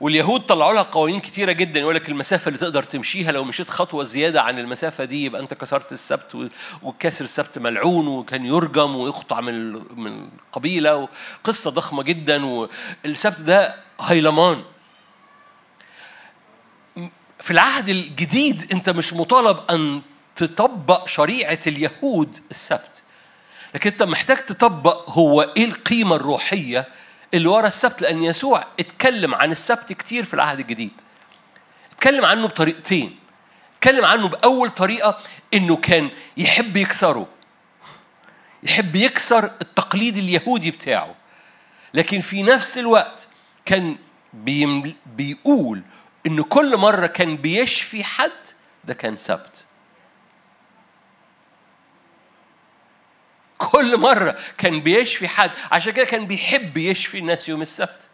واليهود طلعوا لها قوانين كتيرة جدا يقول لك المسافة اللي تقدر تمشيها لو مشيت خطوة زيادة عن المسافة دي يبقى أنت كسرت السبت وكسر السبت ملعون وكان يرجم ويقطع من من القبيلة وقصة ضخمة جدا والسبت ده هيلمان في العهد الجديد انت مش مطالب ان تطبق شريعة اليهود السبت. لكن انت محتاج تطبق هو إيه القيمة الروحية اللي ورا السبت. لأن يسوع اتكلم عن السبت كتير في العهد الجديد. اتكلم عنه بطريقتين. اتكلم عنه بأول طريقة إنه كان يحب يكسره. يحب يكسر التقليد اليهودي بتاعه. لكن في نفس الوقت كان بيقول إن كل مرة كان بيشفي حد ده كان سبت. كل مرة كان بيشفي حد عشان كده كان بيحب يشفي الناس يوم السبت.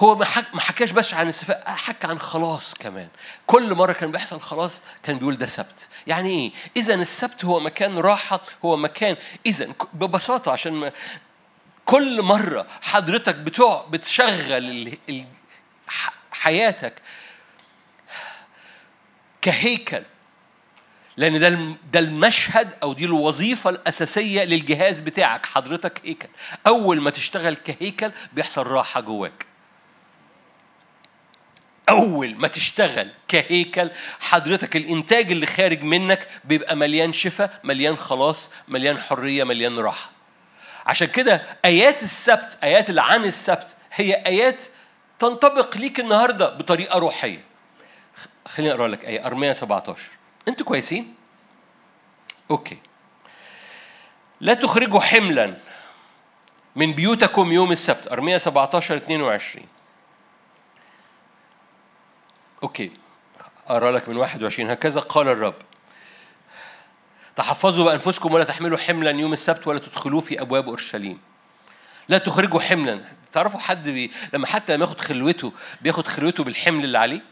هو ما حك... حكاش بس عن السفاء حكى عن خلاص كمان. كل مرة كان بيحصل خلاص كان بيقول ده سبت. يعني إيه؟ اذا السبت هو مكان راحة هو مكان اذا ببساطة عشان ما... كل مرة حضرتك بتوع بتشغل ال... حياتك كهيكل لأن ده ده المشهد أو دي الوظيفة الأساسية للجهاز بتاعك. حضرتك هيكل. أول ما تشتغل كهيكل بيحصل راحة جواك. أول ما تشتغل كهيكل حضرتك الإنتاج اللي خارج منك بيبقى مليان شفاء مليان خلاص مليان حرية مليان راحة. عشان كده آيات السبت آيات اللي عن السبت هي آيات تنطبق ليك النهارده بطريقة روحية. خليني أقرأ لك آية أرمية 17 أنتوا كويسين؟ OK. لا تخرجوا حملا من بيوتكم يوم السبت. أرمية 17 22 OK. أقرأ لك من 21 هكذا قال الرب. تحفظوا بأنفسكم ولا تحملوا حملا يوم السبت ولا تدخلوه في أبواب أورشليم. لا تخرجوا حملا. تعرفوا حد بي... لما حتى لما ياخد خلوته بياخد خلوته بالحمل اللي عليه؟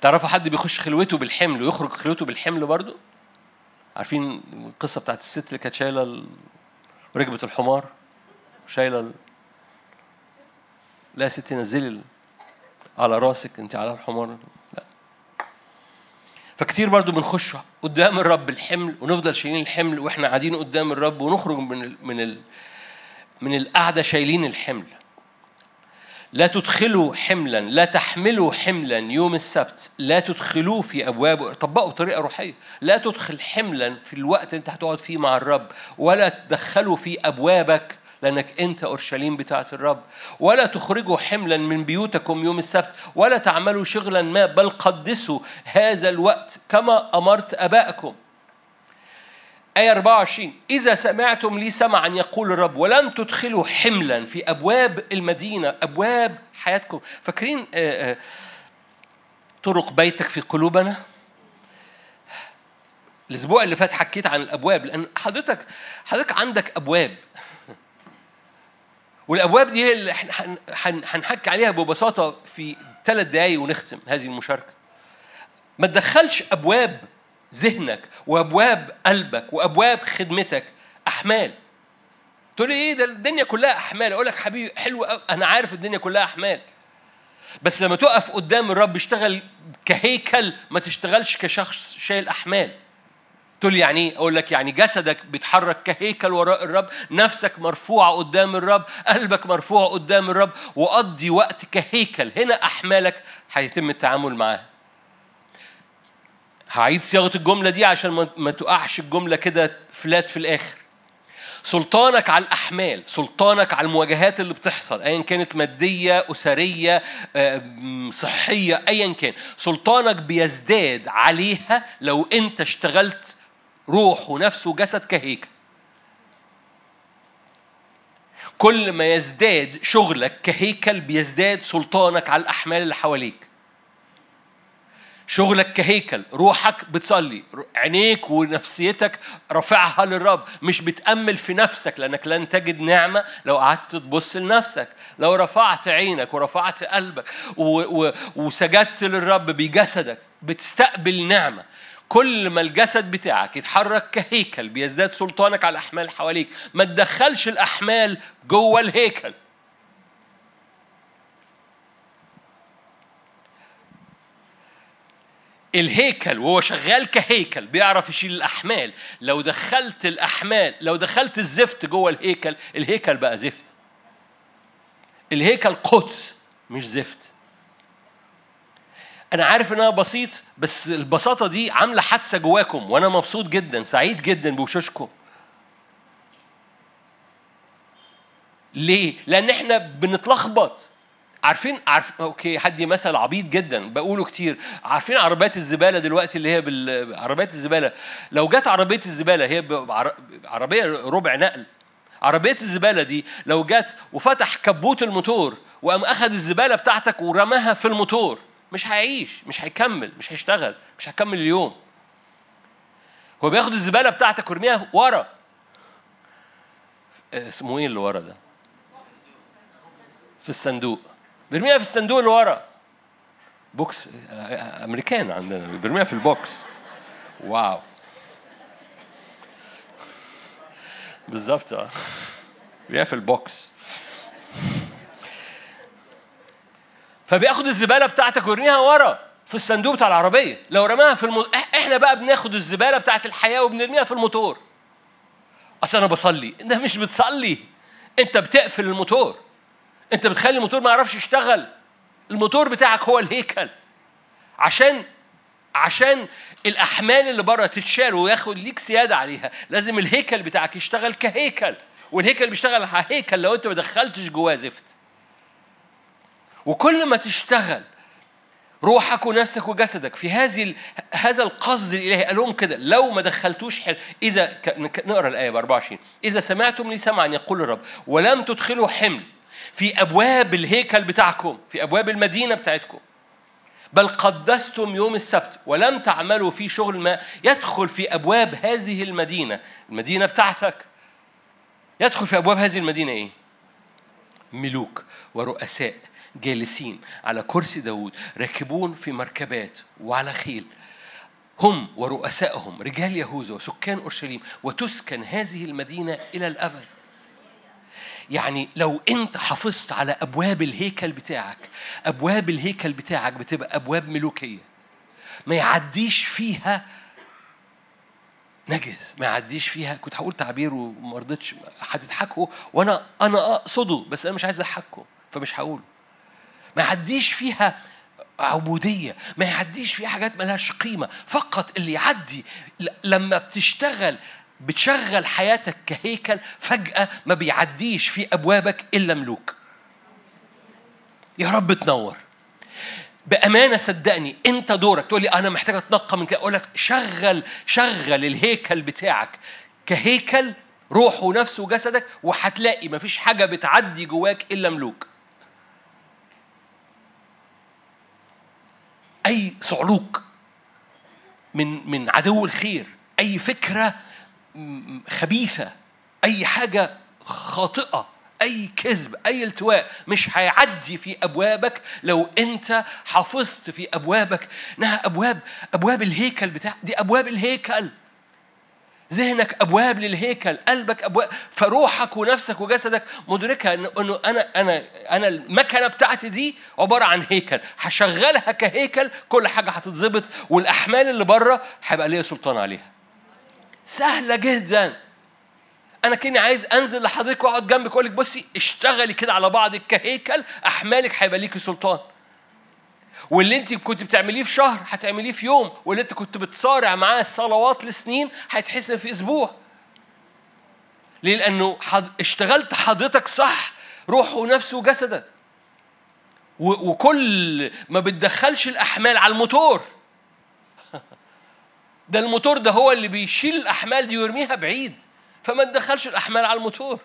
تعرفوا حد بيخش خلوته بالحمل ويخرج خلوته بالحمل برضه؟ عارفين القصة بتاعت الست اللي كانت شايلة ركبة الحمار؟ شايلة ال... لا يا ستي نزلي على راسك انت على الحمار. فكتير برضو بنخش قدام الرب الحمل ونفضل شايلين الحمل وإحنا قاعدين قدام الرب ونخرج من ال من ال من القعدة شايلين الحمل. لا تدخلوا حملا لا تحملوا حملا يوم السبت. لا تدخلوه في ابواب طبقوا بطريقة روحية. لا تدخل حملا في الوقت اللي انت هتقعد فيه مع الرب ولا تدخلوا في أبوابك لأنك أنت أورشليم بتاعة الرب. ولا تخرجوا حملا من بيوتكم يوم السبت ولا تعملوا شغلا ما بل قدسوا هذا الوقت كما أمرت ابائكم آية 24 إذا سمعتم لي سمعا يقول الرب ولن تدخلوا حملا في أبواب المدينة أبواب حياتكم. فاكرين آه، آه، طرق بيتك في قلوبنا؟ الأسبوع اللي فات حكيت عن الأبواب لأن حضرتك حضرتك عندك أبواب. والأبواب دي هي اللي هنحكي عليها ببساطة في ثلاث دقايق ونختم هذه المشاركة. ما تدخلش أبواب ذهنك وأبواب قلبك وأبواب خدمتك أحمال. تقول لي إيه ده الدنيا كلها أحمال؟ أقول لك حبيبي حلو قوي أنا عارف الدنيا كلها أحمال. بس لما تقف قدام الرب اشتغل كهيكل ما تشتغلش كشخص شايل أحمال. تقول لي يعني إيه؟ أقول لك يعني جسدك بيتحرك كهيكل وراء الرب، نفسك مرفوعة قدام الرب، قلبك مرفوع قدام الرب، وقضي وقت كهيكل، هنا أحمالك هيتم التعامل معاها. هعيد صياغة الجملة دي عشان ما- تقعش الجملة كده فلات في الآخر سلطانك على الأحمال سلطانك على المواجهات اللي بتحصل ايا كانت مادية أسرية آه، صحية ايا كان سلطانك بيزداد عليها لو أنت اشتغلت روح ونفس وجسد كهيكل كل ما يزداد شغلك كهيكل بيزداد سلطانك على الأحمال اللي حواليك. شغلك كهيكل روحك بتصلي عينيك ونفسيتك رافعها للرب مش بتأمل في نفسك لأنك لن تجد نعمة لو قعدت تبص لنفسك. لو رفعت عينك ورفعت قلبك وسجدت للرب بجسدك بتستقبل نعمة. كل ما الجسد بتاعك يتحرك كهيكل بيزداد سلطانك على الأحمال حواليك ما تدخلش الأحمال جوه الهيكل. الهيكل وهو شغال كهيكل بيعرف يشيل الأحمال. لو دخلت الأحمال لو دخلت الزفت جوه الهيكل الهيكل بقى زفت. الهيكل قدس مش زفت. أنا عارف انها بسيط بس البساطة دي عاملة حادثة جواكم وأنا مبسوط جدا سعيد جدا بوشوشكم. ليه؟ لأن إحنا بنتلخبط. عارفين؟ عارف أوكي حد مثل عبيط جدا بقوله كتير. عارفين عربيات الزبالة دلوقتي اللي هي بال... عربيات الزبالة؟ لو جت عربية الزبالة هي بعر... عربية ربع نقل. عربية الزبالة دي لو جت وفتح كبوت الموتور وقام اخذ الزبالة بتاعتك ورماها في الموتور مش هيعيش مش هيكمل مش هيشتغل مش هيكمل اليوم. هو بياخد الزبالة بتاعتك ويرميها ورا. اسمه إيه اللي ورا ده؟ في الصندوق. بيرميها في الصندوق اللي ورا. box أمريكان عندنا. بيرميها في ال box. wow. بالظبط آه. بيرميها في البوكس. فبياخد الزباله بتاعتك ويرميها ورا في الصندوق بتاع العربيه. لو رماها في الم... إحنا بقى بناخد الزباله بتاعت الحياة وبنرميها في الموتور. أصل أنا بصلي. [laughs] أنت مش بتصلي. أنت بتقفل الموتور. أنت بتخلي الموتور ما يعرفش يشتغل. الموتور بتاعك هو الهيكل. عشان عشان الأحمال اللي بره تتشال وياخد ليك سياده عليها لازم الهيكل بتاعك يشتغل كهيكل. والهيكل بيشتغل على هيكل لو أنت ما دخلتش جواه زفت. وكل ما تشتغل روحك ونفسك وجسدك في هذه. هذا القصد الإلهي قال لهم كده لو ما دخلتوش حل إذا. نقرأ الآية ب 24 إذا سمعتم لي سمعا يقول الرب ولم تدخلوا حمل في أبواب الهيكل بتاعكم في أبواب المدينة بتاعتكم بل قدستم يوم السبت ولم تعملوا في شغل ما يدخل في أبواب هذه المدينة المدينة بتاعتك يدخل في أبواب هذه المدينة إيه ملوك ورؤساء جالسين على كرسي داود راكبون في مركبات وعلى خيل. هم ورؤسائهم رجال يهوذا وسكان أورشليم وتسكن هذه المدينة إلى الأبد. يعني لو أنت حافظت على أبواب الهيكل بتاعك أبواب الهيكل بتاعك بتبقى أبواب ملوكية. ما يعديش فيها نجس ما يعديش فيها كنت هقول تعبير وما رضيتش هتضحكوا وأنا أنا أقصده بس أنا مش عايز اضحككم فمش هقوله. ما يعديش فيها عبودية ما يعديش فيها حاجات ملهاش قيمة. فقط اللي يعدي لما بتشتغل بتشغل حياتك كهيكل فجأة ما بيعديش في أبوابك إلا ملوك. يا رب تنور. بأمانة صدقني أنت دورك. تقول لي أنا محتاج أتنقى من كده. أقول لك شغل شغل الهيكل بتاعك كهيكل روح ونفس وجسدك وهتلاقي مفيش حاجة بتعدي جواك إلا ملوك. أي صعلوك من من عدو الخير أي فكرة خبيثة أي حاجة خاطئة أي كذب أي التواء مش هيعدي في أبوابك لو أنت حافظت في أبوابك. إنها أبواب أبواب الهيكل بتاع دي أبواب الهيكل. ذهنك أبواب للهيكل قلبك أبواب فروحك ونفسك وجسدك مدركه إنه أنا أنا أنا المكنة بتاعتي دي عبارة عن هيكل. هشغلها كهيكل كل حاجة هتتظبط والأحمال اللي بره هيبقى ليا سلطان عليها. سهلة جدا. أنا كني عايز أنزل لحضرتك وأقعد جنبك وأقول لك بصي اشتغلي كده على بعضك كهيكل أحمالك هيبقى ليكي سلطان. واللي انت كنت بتعمليه في شهر هتعمليه في يوم واللي انت كنت بتصارع معاه الصلوات لسنين هيتحسن في أسبوع. ليه؟ لأنه حض... اشتغلت حضرتك صح روح ونفس وجسدك و... وكل ما بتدخلش الأحمال على الموتور. [laughs] ده الموتور ده هو اللي بيشيل الأحمال دي ويرميها بعيد. فما تدخلش الأحمال على الموتور.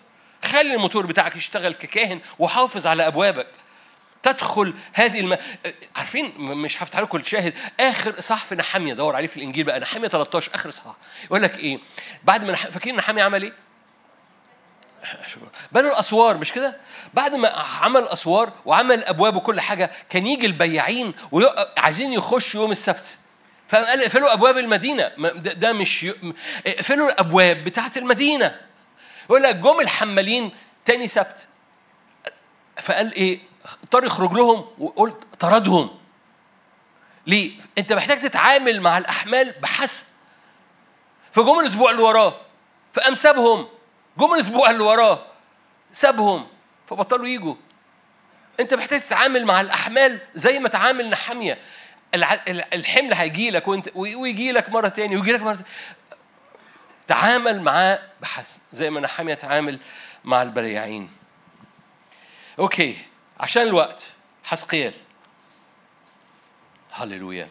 خلي الموتور بتاعك يشتغل ككاهن وحافظ على أبوابك. تدخل هذه الم... عارفين مش هفتح لكم الشاهد. آخر صح في نحامية دور عليه في الإنجيل بقى. نحامية 13 آخر صح يقول لك إيه؟ بعد ما نح... فاكرين نحاميه عمل إيه؟ بنوا الأسوار مش كده؟ بعد ما عمل أسوار وعمل أبواب وكل حاجة كان يجي البياعين وعايزين يخشوا يوم السبت. فقال اقفلوا أبواب المدينة. ده, ده مش ي... اقفلوا الأبواب بتاعت المدينة. يقول لك جم الحمالين تاني سبت. فقال إيه؟ اضطر يخرج لهم وقلت طردهم. ليه؟ انت محتاج تتعامل مع الأحمال بحسب. فجم الأسبوع اللي وراه فقام سابهم. جم الأسبوع اللي وراه سابهم فبطلوا يجوا. انت محتاج تتعامل مع الأحمال زي ما تعامل نحامية. الحمل هيجي لك وانت ويجي لك مرة تاني ويجي لك مرة تاني. تعامل معاه بحسب زي ما نحامية تعامل مع البريعين. أوكي. عشان الوقت. حسقيال هللويا.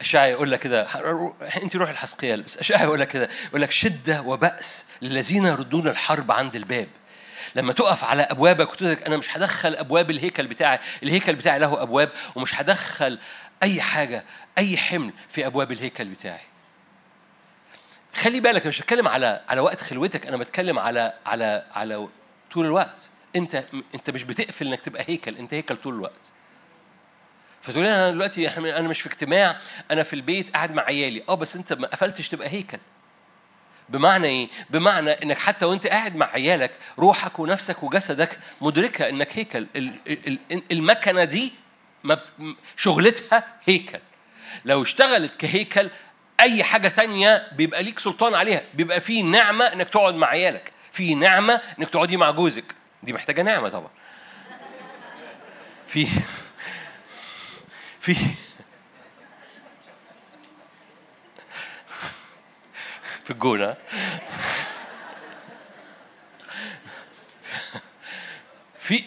أشعيا يقول لك كده أنت روح الحسقيال بس أشعيا يقول لك كده يقول لك شدة وبأس للذين يردون الحرب عند الباب. لما تقف على أبوابك وتقول أنا مش هدخل أبواب الهيكل بتاعي الهيكل بتاعي له أبواب ومش هدخل أي حاجة أي حمل في أبواب الهيكل بتاعي. خلي بالك مش بتكلم على على وقت خلوتك أنا بتكلم على على على طول الوقت. انت انت مش بتقفل انك تبقى هيكل انت هيكل طول الوقت. فتقول أنا دلوقتي أنا مش في اجتماع أنا في البيت قاعد مع عيالي. آه بس أنت ما قفلتش تبقى هيكل. بمعنى إيه؟ بمعنى إنك حتى وأنت قاعد مع عيالك روحك ونفسك وجسدك مدركة إنك هيكل. المكنة دي شغلتها هيكل. لو اشتغلت كهيكل أي حاجة تانية بيبقى ليك سلطان عليها. بيبقى في نعمة إنك تقعد مع عيالك. في نعمة إنك تقعدي مع جوزك. دي محتاجة نعمة طبعا. في [laughs] في [laughs] في الجونة. [laughs] في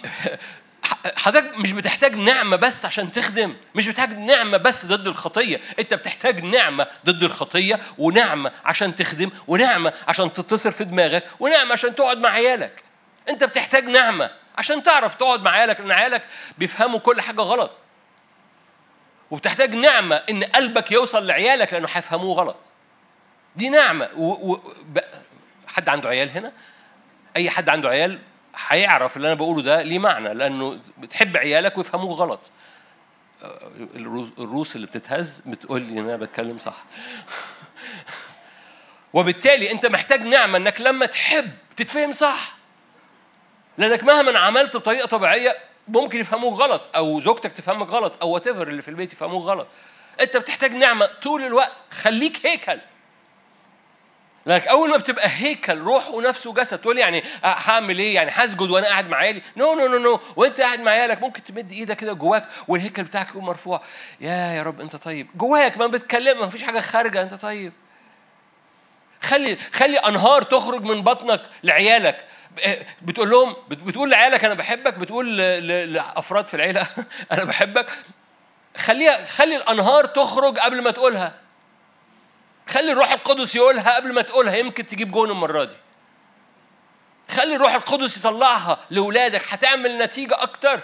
حضرتك مش بتحتاج نعمة بس عشان تخدم مش بتحتاج نعمة بس ضد الخطية أنت بتحتاج نعمة ضد الخطية ونعمة عشان تخدم ونعمة عشان تتصل في دماغك ونعمة عشان تقعد مع عيالك. أنت بتحتاج نعمة عشان تعرف تقعد مع عيالك لأن عيالك بيفهموا كل حاجة غلط. وبتحتاج نعمة إن قلبك يوصل لعيالك لأنه هيفهموه غلط. دي نعمة. و... و... حد عنده عيال هنا؟ أي حد عنده عيال؟ هيعرف اللي أنا بقوله ده ليه معنى لأنه بتحب عيالك ويفهموه غلط. الروس اللي بتتهز بتقول لي إن أنا بتكلم صح. [laughs] وبالتالي أنت محتاج نعمة إنك لما تحب تتفهم صح. لأنك مهما عملت بطريقة طبيعية ممكن يفهموك غلط أو زوجتك تفهمك غلط أو وات اللي في البيت يفهموك غلط. أنت بتحتاج نعمة طول الوقت. خليك هيكل. لكن أول ما بتبقى هيكل روح ونفس وجسد تقول يعني هعمل إيه؟ يعني هسجد وأنا قاعد مع عيالي؟ no no no no وأنت قاعد مع عيالك ممكن تمد إيدك كده جواك والهيكل بتاعك يكون مرفوع. يا يا رب أنت طيب. جواك ما بتكلم ما فيش حاجة خارجة أنت طيب. خلي خلي أنهار تخرج من بطنك لعيالك. بتقول لهم بتقول لعيالك أنا بحبك بتقول لأفراد في العيلة [laughs] أنا بحبك. خليها خلي الأنهار تخرج قبل ما تقولها. خلي الروح القدس يقولها قبل ما تقولها يمكن تجيب جون المرة دي. خلي الروح القدس يطلعها لأولادك هتعمل نتيجة أكتر.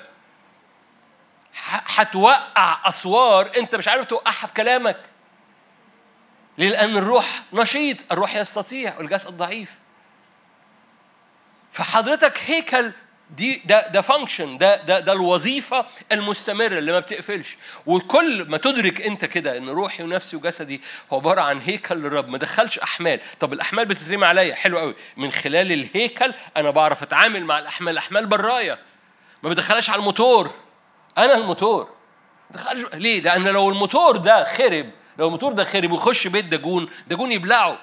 هتوقع أسوار أنت مش عارف توقعها بكلامك. لأن الروح نشيط الروح يستطيع والجسد ضعيف. فحضرتك هيكل دي ده ده function ده ده ده الوظيفة المستمرة اللي ما بتقفلش. وكل ما تدرك انت كده ان روحي ونفسي وجسدي هو عبارة عن هيكل للرب ما دخلش أحمال. طب الأحمال بتترمي عليا؟ حلو قوي. من خلال الهيكل أنا بعرف أتعامل مع الأحمال. الأحمال برايا ما بدخلهاش على الموتور. أنا الموتور. دخلش ليه؟ لأن لو الموتور ده خرب لو الموتور ده خرب ويخش بيت داجون داجون يبلعه.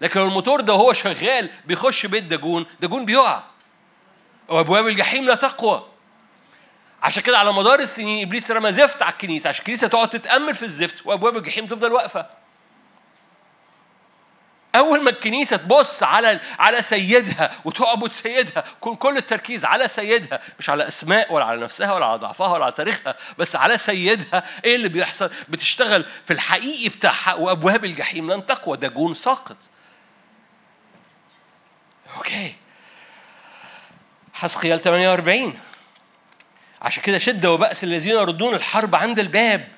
لكن لو الموتور ده هو شغال بيخش بيت داجون داجون بيقع. وأبواب الجحيم لا تقوى. عشان كده على مدار السنين إبليس رمى زفت على الكنيسة. عشان الكنيسة تقعد تتأمل في الزفت وأبواب الجحيم تفضل واقفة. أول ما الكنيسة تبص على على سيدها وتعبد سيدها يكون كل التركيز على سيدها مش على أسماء ولا على نفسها ولا على ضعفها ولا على تاريخها بس على سيدها. إيه اللي بيحصل؟ بتشتغل في الحقيقي بتاعها وأبواب الجحيم لن تقوى. ده جون ساقط. أوكي. حسقيال 48 عشان كده شدة وبأس الذين يردون الحرب عند الباب.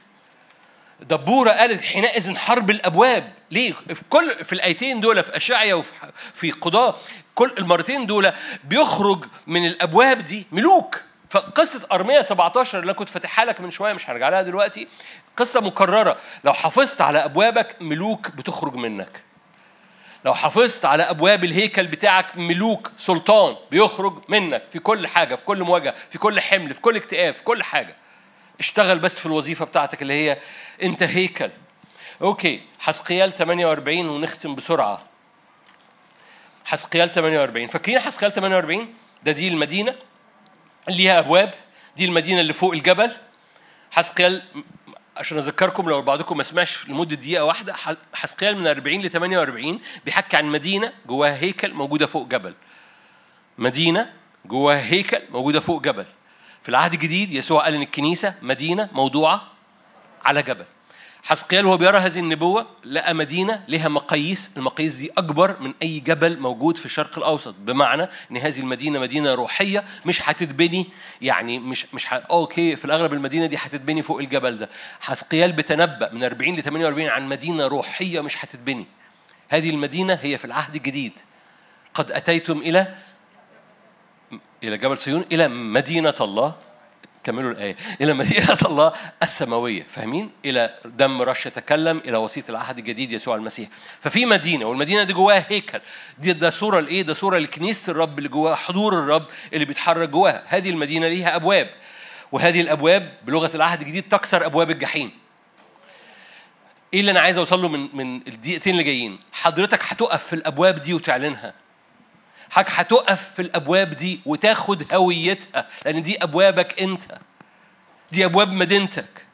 دبورة قالت حينئذ حرب الأبواب. ليه؟ في كل في الآيتين دول في أشعيا وفي في قضاء كل المرتين دول بيخرج من الأبواب دي ملوك. فقصة أرمية 17 اللي كنت فاتحها لك من شوية مش هرجع لها دلوقتي قصة مكررة. لو حافظت على أبوابك ملوك بتخرج منك. لو حافظت على أبواب الهيكل بتاعك ملوك سلطان بيخرج منك في كل حاجة في كل مواجهة في كل حمل في كل اكتئاب في كل حاجة. اشتغل بس في الوظيفة بتاعتك اللي هي أنت هيكل. أوكي حسقيال 48 ونختم بسرعة. حسقيال 48 فاكرين حسقيال 48 ده دي المدينة اللي ليها أبواب. دي المدينة اللي فوق الجبل. حسقيال عشان اذكركم لو بعضكم ما سمعش لمدة دقيقة واحدة حسقيال من 40 ل 48 بيحكي عن مدينة جواها هيكل موجودة فوق جبل. مدينة جواها هيكل موجودة فوق جبل. في العهد الجديد يسوع قال إن الكنيسة مدينة موضوعة على جبل. حسقيال وهو بيرى هذه النبوة لقى مدينة لها مقاييس المقاييس دي أكبر من أي جبل موجود في الشرق الأوسط. بمعنى أن هذه المدينة مدينة روحية مش هتتبني يعني مش مش. أوكي في الأغلب المدينة دي هتتبني فوق الجبل ده. حسقيال بتنبأ من 40 ل 48 عن مدينة روحية مش هتتبني. هذه المدينة هي في العهد الجديد قد أتيتم إلى إلى جبل صيون إلى مدينة الله. كملوا الآية. إلى مدينة [laughs] الله السماوية. فاهمين؟ إلى دم رش يتكلم إلى وسيط العهد الجديد يسوع المسيح. ففي مدينة والمدينة دي جواها هيكل. دي ده صورة لإيه؟ ده صورة لكنيسة الرب اللي جواها حضور الرب اللي بيتحرك جواها. هذه المدينة ليها أبواب. وهذه الأبواب بلغة العهد الجديد تكسر أبواب الجحيم. إيه اللي أنا عايز اوصل له من من الدقيقتين اللي جايين؟ حضرتك هتقف في الأبواب دي وتعلنها. حضرتك هتقف في الأبواب دي وتاخد هويتها لأن دي أبوابك أنت. دي أبواب مدينتك.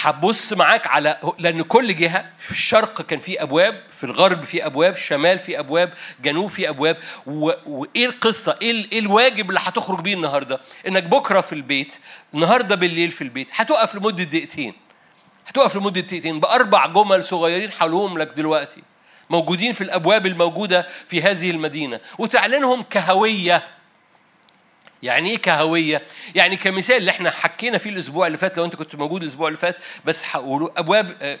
هبص معاك على لأن كل جهة في الشرق كان في أبواب في الغرب في أبواب شمال في أبواب جنوب في أبواب. و... وإيه القصة؟ إيه. إيه الواجب اللي هتخرج بيه النهارده؟ إنك بكرة في البيت النهارده بالليل في البيت هتقف لمدة دقيقتين. هتقف لمدة دقيقتين بأربع جمل صغيرين حولهم لك دلوقتي. موجودين في الأبواب الموجودة في هذه المدينة وتعلنهم كهوية يعني إيه كهوية؟ يعني كمثال اللي إحنا حكينا فيه الأسبوع اللي فات لو أنت كنت موجود الأسبوع اللي فات بس هقوله أبواب آه،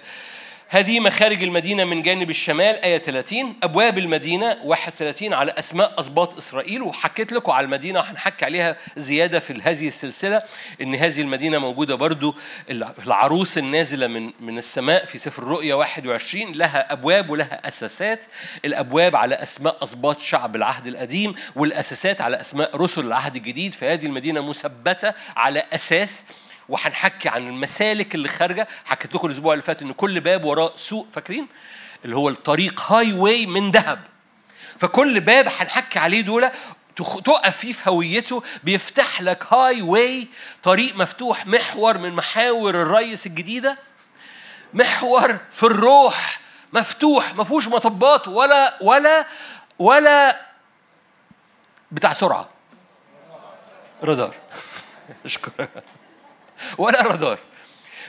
هذه مخارج المدينة من جانب الشمال آية 30 أبواب المدينة 31 على أسماء أسباط إسرائيل وحكيت لكم على المدينة وهنحكي عليها زيادة في هذه السلسلة إن هذه المدينة موجودة برضو العروس النازلة من من السماء في سفر الرؤيا 21 لها أبواب ولها أساسات الأبواب على أسماء أسباط شعب العهد القديم والأساسات على أسماء رسل العهد الجديد فهذه المدينة مثبتة على أساس وهنحكي عن المسالك اللي خارجة. حكيت لكم الأسبوع اللي فات إن كل باب وراه سوق فاكرين؟ اللي هو الطريق highway من ذهب فكل باب هنحكي عليه دول تقف فيه في هويته بيفتح لك highway طريق مفتوح محور من محاور الريس الجديدة محور في الروح مفتوح ما فيهوش مطبات ولا ولا ولا بتاع سرعة. رادار. [laughs] اشكرك ولا رادار.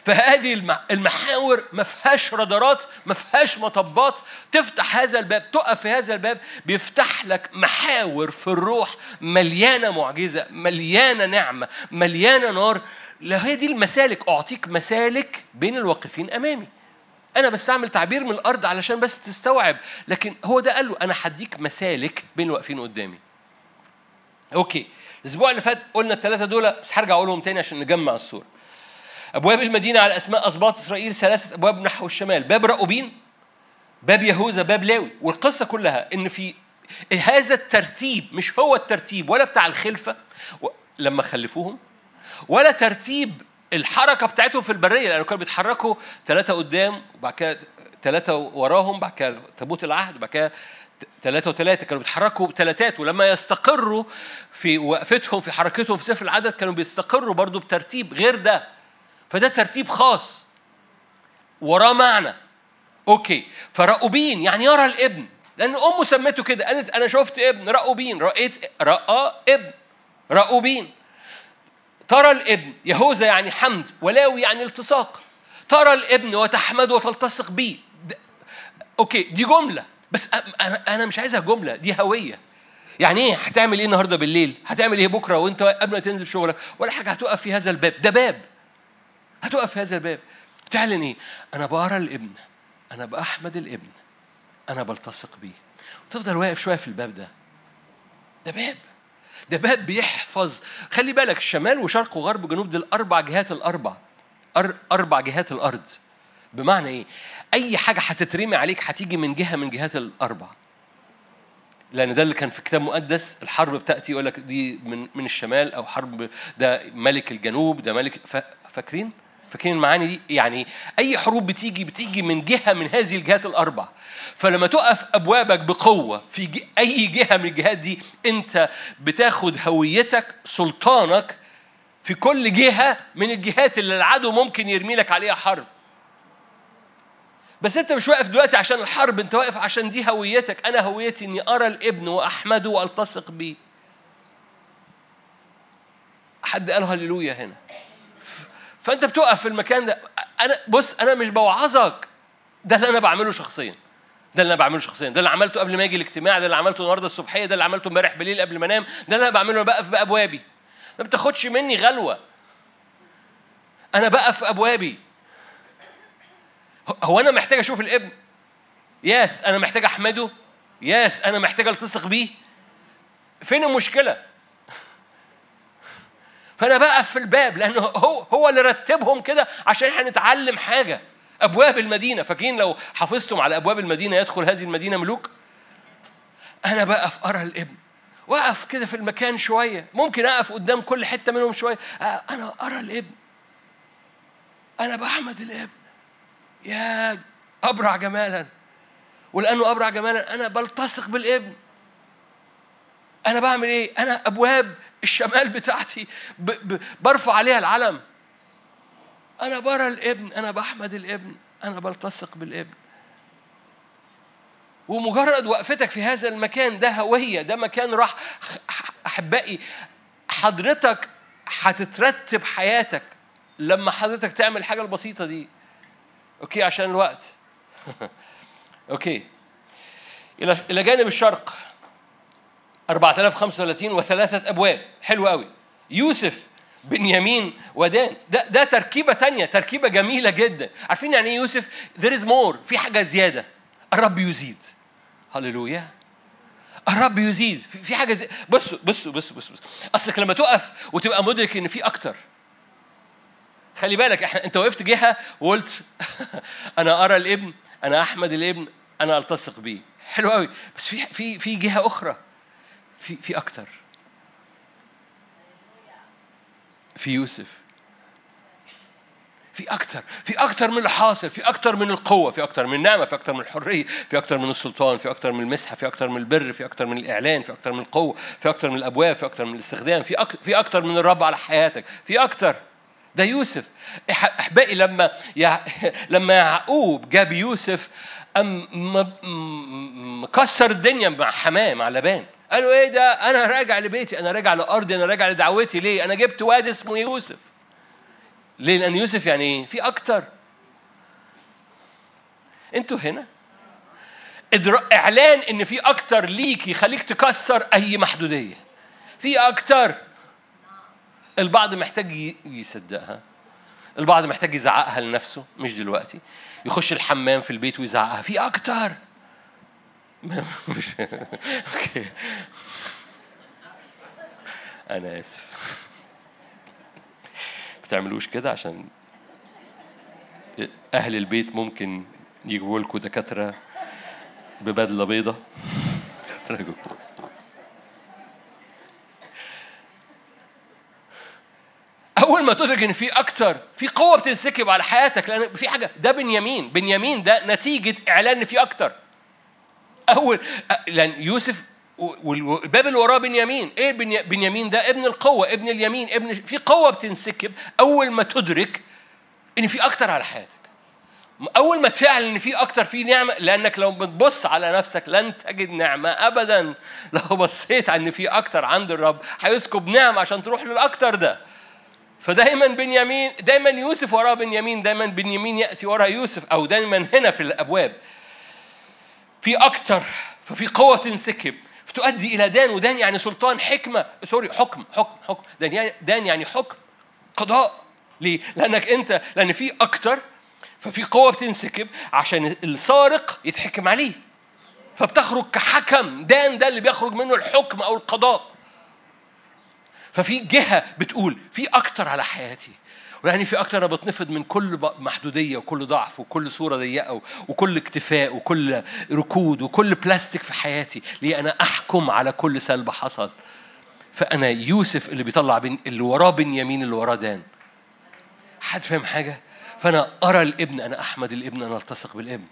فهذه المحاور ما فيهاش رادارات ما فيهاش مطبات. تفتح هذا الباب تقف في هذا الباب بيفتح لك محاور في الروح مليانة معجزة مليانة نعمة مليانة نار. هي دي المسالك. أعطيك مسالك بين الواقفين أمامي. أنا بستعمل تعبير من الأرض علشان بس تستوعب. لكن هو ده قال له أنا هديك مسالك بين الواقفين قدامي. أوكي. الأسبوع اللي فات قلنا الثلاثه دول بس هرجع أقولهم تاني عشان نجمع الصورة. أبواب المدينة على أسماء اسباط إسرائيل ثلاثة أبواب نحو الشمال باب رأوبين باب يهوذا باب لاوي. والقصة كلها إن في هذا الترتيب مش هو الترتيب ولا بتاع الخلفة لما خلفوهم ولا ترتيب الحركة بتاعتهم في البرية لأنه كانوا بيتحركوا ثلاثة قدام وبعد كده ثلاثة وراهم بعد كده تابوت العهد وبعد كده ثلاثة وثلاثة كانوا بيتحركوا بثلاثات ولما يستقروا في وقفتهم في حركتهم في سفر العدد كانوا بيستقروا برضو بترتيب غير ده. فده ترتيب خاص. وراه معنى. أوكي. فرأوبين يعني يرى الابن. لأن أمه سمته كده قالت أنا شفت ابن رأوبين رأيت رأى ابن. رأوبين ترى الابن يهوذا يعني حمد ولاوي يعني التصاق. ترى الابن وتحمد وتلتصق به أوكي. دي جملة. بس أنا أنا مش عايزها جملة دي هوية. يعني إيه؟ هتعمل إيه النهارده بالليل؟ هتعمل إيه بكرة وأنت قبل ما تنزل شغلك؟ ولا حاجة هتقف في هذا الباب. ده باب. هتقف في هذا الباب. تعلن إيه؟ أنا بقرأ الابن. أنا بأحمد الابن. أنا بلتصق بيه. تفضل واقف شوية في الباب ده. ده باب. ده باب بيحفظ. خلي بالك الشمال وشرق وغرب وجنوب دي الاربع جهات الأربع. أربع جهات الأرض. بمعنى إيه؟ أي حاجة هتترمي عليك هتيجي من جهة من جهات الاربع لأن ده اللي كان في كتاب مقدس الحرب بتأتي يقول لك دي من من الشمال أو حرب ده ملك الجنوب ده ملك فاكرين؟ فاكرين المعاني دي؟ يعني أي حروب بتيجي بتيجي من جهة من هذه الجهات الاربع فلما تقف أبوابك بقوة في أي جهة من الجهات دي أنت بتاخد هويتك سلطانك في كل جهة من الجهات اللي العدو ممكن يرمي لك عليها حرب. بس انت مش واقف دلوقتي عشان الحرب انت واقف عشان دي هويتك. أنا هويتي اني ارى الابن واحمده والتصق بيه. حد قال هللويا هنا؟ فانت بتقف في المكان ده. أنا بص أنا مش بوعظك. ده اللي أنا بعمله شخصيا. ده اللي أنا بعمله شخصيا. ده اللي عملته قبل ما أجي الاجتماع ده اللي عملته النهارده الصبحية ده اللي عملته امبارح بالليل قبل ما انام ده اللي أنا بعمله بقف بأبوابي. ما بتاخدش مني غلوة. أنا بقف أبوابي. هو أنا محتاج أشوف الابن؟ ياس أنا محتاج أحمده؟ ياس أنا محتاج ألتصق بيه؟ فين المشكلة؟ [laughs] فأنا بقف في الباب لأنه هو هو اللي رتبهم كده عشان إحنا نتعلم حاجة. أبواب المدينة فاكرين لو حافظتم على أبواب المدينة يدخل هذه المدينة ملوك؟ أنا بقف أرى الابن. وقف كده في المكان شوية. ممكن أقف قدام كل حتة منهم شوية. أنا أرى الابن. أنا بحمد الابن. يا أبرع جمالا. ولأنه أبرع جمالا أنا بلتصق بالابن. أنا بعمل إيه؟ أنا أبواب الشمال بتاعتي ب ب برفع عليها العلم. أنا برى الابن أنا بحمد الابن أنا بلتصق بالابن. ومجرد وقفتك في هذا المكان ده هوية ده مكان راح أحبائي حضرتك هتترتب حياتك لما حضرتك تعمل الحاجة البسيطة دي. أوكي عشان الوقت. [laughs] أوكي. إلى إلى جانب الشرق. 4035 وثلاثة أبواب. حلو قوي يوسف بنيامين ودان. ده ده تركيبة تانية تركيبة جميلة جدا. عارفين يعني إيه يوسف؟ There is more. في حاجة زيادة. الرب يزيد. هللويا. الرب يزيد. في حاجة زي. بصوا بصوا بصوا بصوا بص. أصلك لما تقف وتبقى مدرك إن في أكتر. خلي بالك إحنا انت وقفت جهه وقلت أنا ارى الابن أنا احمد الابن أنا التصق بيه حلو قوي بس في في في جهه أخرى في في أكتر في يوسف في أكتر في أكتر من اللي حاصل في أكتر من القوة في أكتر من النعمة في أكتر من الحرية في أكتر من السلطان في أكتر من المسحة في أكتر من البر في أكتر من الإعلان في أكتر من القوة في أكتر من الأبواب في أكتر من الاستخدام في أك... في أكتر من الرب على حياتك في أكتر ده يوسف. إحبائي لما يع... [laughs] لما يعقوب جاب يوسف أم مكسر الدنيا مع حماه مع لبان. قالوا إيه ده؟ أنا راجع لبيتي أنا راجع لأرضي أنا راجع لدعوتي. ليه؟ أنا جبت واد اسمه يوسف. ليه؟ لأن يوسف يعني إيه في أكتر. أنتوا هنا؟ إعلان إن في أكتر ليك يخليك تكسر أي محدودية. في أكتر. البعض محتاج يصدقها. البعض محتاج يزعقها لنفسه مش دلوقتي. يخش الحمام في البيت ويزعقها. في أكتر. [laughs] أوكي. أنا آسف. بتعملوش كده عشان أهل البيت ممكن يجيبوا لكم دكاترة ببدلة بيضة؟ [laughs] أول ما تدرك إن في أكتر في قوة بتنسكب على حياتك لأن في حاجة ده بنيامين. بنيامين ده نتيجة إعلان إن في أكتر. أول لأن يوسف والباب اللي وراه بنيامين. إيه بني- بنيامين ده؟ ابن القوة ابن اليمين ابن في قوة بتنسكب أول ما تدرك إن في أكتر على حياتك. أول ما تعلن إن في أكتر في نعمة لأنك لو بتبص على نفسك لن تجد نعمة ابدا. [laughs] لو بصيت إن في أكتر عند الرب هيسكب نعمة عشان تروح للأكتر ده. فدايما بنيامين دايما يوسف وراه بنيامين دايما بنيامين يأتي ورا يوسف أو دايما هنا في الأبواب. في أكتر ففي قوة تنسكب. فتؤدي إلى دان ودان يعني سلطان حكمة. سوري حكم حكم حكم. دان يعني دان يعني حكم قضاء. ليه؟ لأنك انت لأن في أكتر ففي قوة بتنسكب عشان السارق يتحكم عليه. فبتخرج كحكم. دان ده اللي بيخرج منه الحكم أو القضاء. ففي جهة بتقول في أكتر على حياتي. يعني في أكتر أنا بتنفض من كل محدودية وكل ضعف وكل صورة ضيقة وكل اكتفاء وكل ركود وكل بلاستيك في حياتي. ليه؟ أنا أحكم على كل سلب حصل. فأنا يوسف اللي بيطلع بين اللي وراه بنيامين اللي وراه دان. حد فاهم حاجة؟ فأنا أرى الابن أنا أحمد الابن أنا ألتصق بالابن.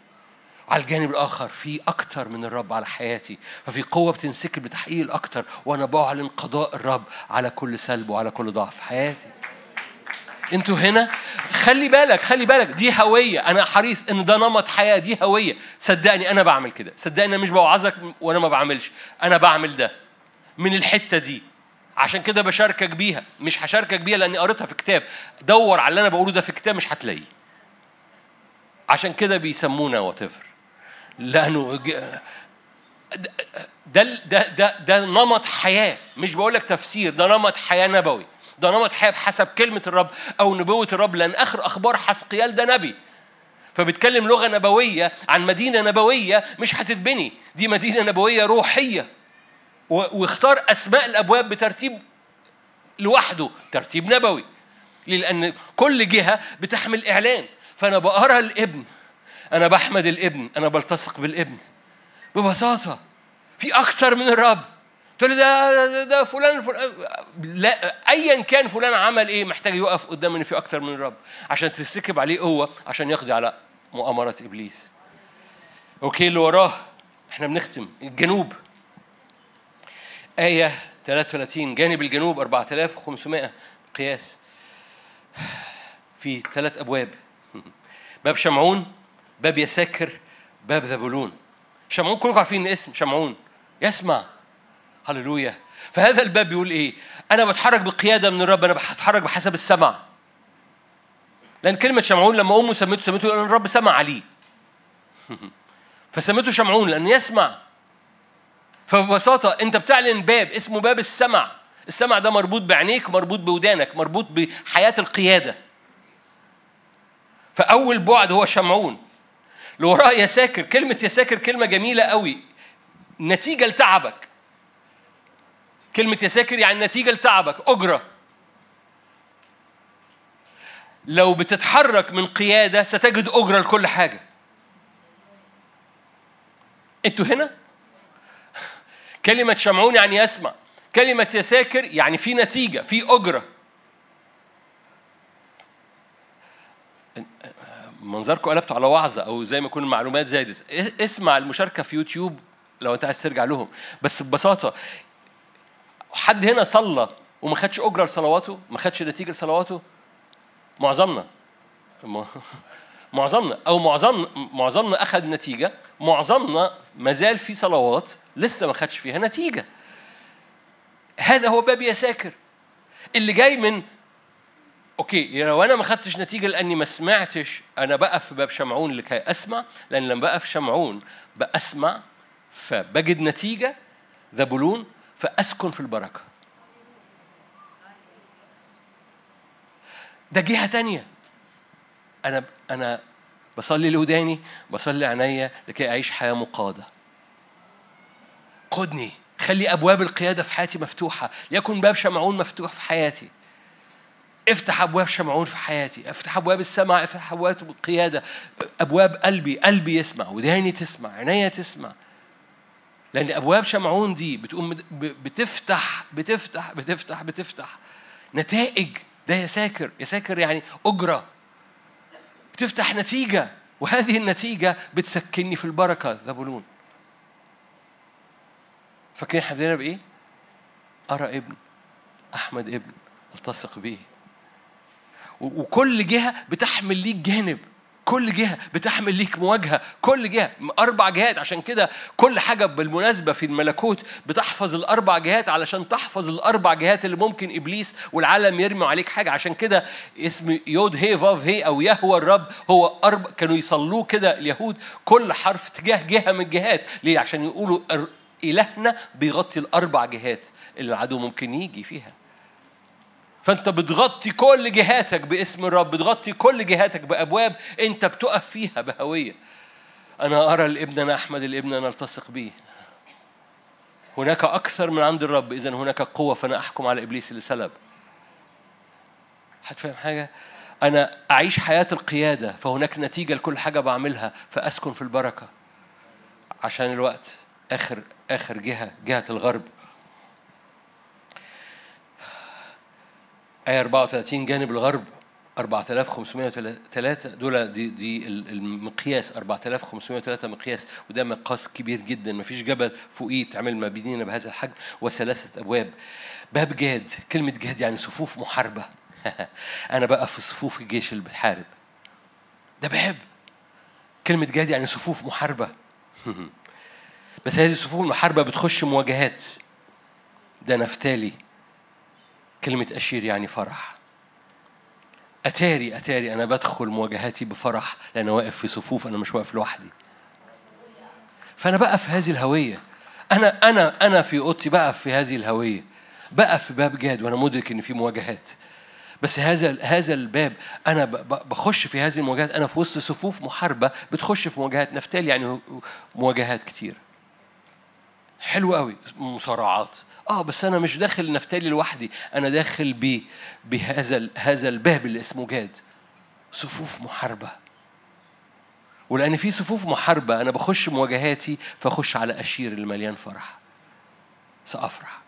على الجانب الآخر في أكتر من الرب على حياتي ففي قوة بتنسكب لتحقيق الاكتر وأنا بعلن قضاء الرب على كل سلب وعلى كل ضعف. في حياتي. أنتوا هنا؟ خلي بالك خلي بالك دي هوية. أنا حريص إن ده نمط حياة دي هوية. صدقني أنا بعمل كده. صدقني أنا مش بوعظك وأنا ما بعملش. أنا بعمل ده من الحتة دي. عشان كده بشاركك بيها. مش هشاركك بيها لأني قريتها في كتاب. دور على اللي أنا بقوله ده في كتاب مش هتلاقيه. عشان كده بيسمونا وات لأنه ج- ده ده ده ده نمط حياة مش بقول لك تفسير ده نمط حياة نبوي ده نمط حياة بحسب كلمة الرب أو نبوة الرب لأن آخر أخبار حسقيال ده نبي فبيتكلم لغة نبوية عن مدينة نبوية مش هتتبني دي مدينة نبوية روحية و- واختار أسماء الأبواب بترتيب لوحده ترتيب نبوي؟ لأن كل جهة بتحمل إعلان فأنا بقرأ الابن أنا بحمد الابن أنا بلتصق بالابن. ببساطة في أكتر من الرب. تقول لي ده ده, فلان فلان. لا ايا كان فلان عمل إيه محتاج يقف قدام إن في أكتر من الرب. عشان تسكب عليه قوة عشان يقضي على مؤامرة إبليس. أوكي اللي وراه إحنا بنختم. الجنوب. آية 33 جانب الجنوب 4500 قياس. في ثلاث أبواب. [laughs] باب شمعون. باب يساكر باب ذبولون شمعون كلكم عارفين اسم شمعون. يسمع. هللويا. فهذا الباب بيقول إيه؟ أنا بتحرك بقياده من الرب أنا بتحرك بحسب السمع. لأن كلمة شمعون لما أمه سميته سميته لأن الرب سمع عليه. [laughs] فسميته شمعون لأنه يسمع. فببساطة أنت بتعلن باب اسمه باب السمع. السمع ده مربوط بعينيك مربوط بودانك مربوط بحياة القيادة. فأول بعد هو شمعون. اللي وراه يساكر كلمة يساكر كلمة جميلة قوي. نتيجة لتعبك. كلمة يساكر يعني نتيجة لتعبك أجرة. لو بتتحرك من قيادة ستجد أجرة لكل حاجة. أنتوا هنا؟ [laughs] كلمة شمعون يعني يسمع كلمة يساكر يعني في نتيجة في أجرة. منظركم قلبتوا على وعظة أو زي ما يكون المعلومات زادت اسمع المشاركة في يوتيوب لو أنت عايز ترجع لهم. بس ببساطة حد هنا صلى وما خدش أجرة لصلواته؟ ما خدش نتيجة لصلواته؟ معظمنا. [laughs] معظمنا. أو معظمنا معظمنا أخذ نتيجة معظمنا ما زال في صلوات لسه ما خدش فيها نتيجة. هذا هو باب يساكر اللي جاي من أوكي لو أنا ما خدتش نتيجة لأني ما سمعتش أنا بقف في باب شمعون لكي أسمع لأن لما بقف شمعون بأسمع فبجد نتيجة ذبولون فأسكن في البركة. ده جهة تانية. أنا أنا بصلي لوداني بصلي عينيا لكي أعيش حياة مقادة. قدني خلي أبواب القيادة في حياتي مفتوحة ليكن باب شمعون مفتوح في حياتي. افتح أبواب شمعون في حياتي افتح أبواب السمع افتح أبواب القيادة أبواب قلبي قلبي يسمع وداني تسمع عينيا تسمع. لأن أبواب شمعون دي بتقوم بتفتح بتفتح بتفتح بتفتح نتائج. ده يساكر يساكر يعني أجرة. بتفتح نتيجة وهذه النتيجة بتسكنني في البركة ذبولون فاكرين إحنا بايه؟ أرى ابن أحمد ابن ألتصق بيه و- وكل جهة بتحمل ليك جانب. كل جهة بتحمل ليك مواجهة. كل جهة أربع جهات. عشان كده كل حاجة بالمناسبة في الملكوت بتحفظ الأربع جهات علشان تحفظ الأربع جهات اللي ممكن إبليس والعالم يرموا عليك حاجة. عشان كده اسم يود هي فاف هي أو يهوى الرب هو أربع كانوا يصلوه كده اليهود. كل حرف تجاه جهة من الجهات ليه؟ عشان يقولوا إلهنا بيغطي الأربع جهات اللي العدو ممكن يجي فيها. فانت بتغطي كل جهاتك باسم الرب بتغطي كل جهاتك بأبواب انت بتقف فيها بهوية. أنا أرى الابن أنا أحمد الابن أنا ألتصق به هناك أكثر من عند الرب اذا هناك قوة فأنا أحكم على إبليس اللي سلب هتفهم حاجة؟ أنا أعيش حياة القيادة فهناك نتيجة لكل حاجة بعملها فأسكن في البركة. عشان الوقت آخر آخر جهة جهة الغرب. آية 34 جانب الغرب 4503 دول دي دي المقياس 4503 مقياس وده مقاس كبير جدا. مفيش جبل فوقيه تعمل مبنيين بهذا الحجم وثلاثة أبواب. باب جاد كلمة جاد يعني صفوف محاربة. [laughs] أنا بقى في صفوف الجيش اللي بتحارب ده باب. كلمة جاد يعني صفوف محاربة. [laughs] بس هذه الصفوف المحاربة بتخش مواجهات. ده نفتالي. كلمة أشير يعني فرح. أتاري أتاري أنا بدخل مواجهاتي بفرح لأن واقف في صفوف أنا مش واقف لوحدي. فأنا بقى في هذه الهوية. أنا أنا أنا في أوضتي بقى في هذه الهوية. بقى في باب جاد وأنا مدرك إن في مواجهات. بس هذا هذا الباب أنا بخش في هذه المواجهات. أنا في وسط صفوف محاربة بتخش في مواجهات نفتالي يعني مواجهات كتير. حلو قوي مصارعات. آه بس أنا مش داخل نفتالي لوحدي أنا داخل بهذا هذا الباب اللي اسمه جاد. صفوف محاربة. ولأن في صفوف محاربة أنا بخش مواجهاتي فأخش على أشير المليان فرح. سأفرح.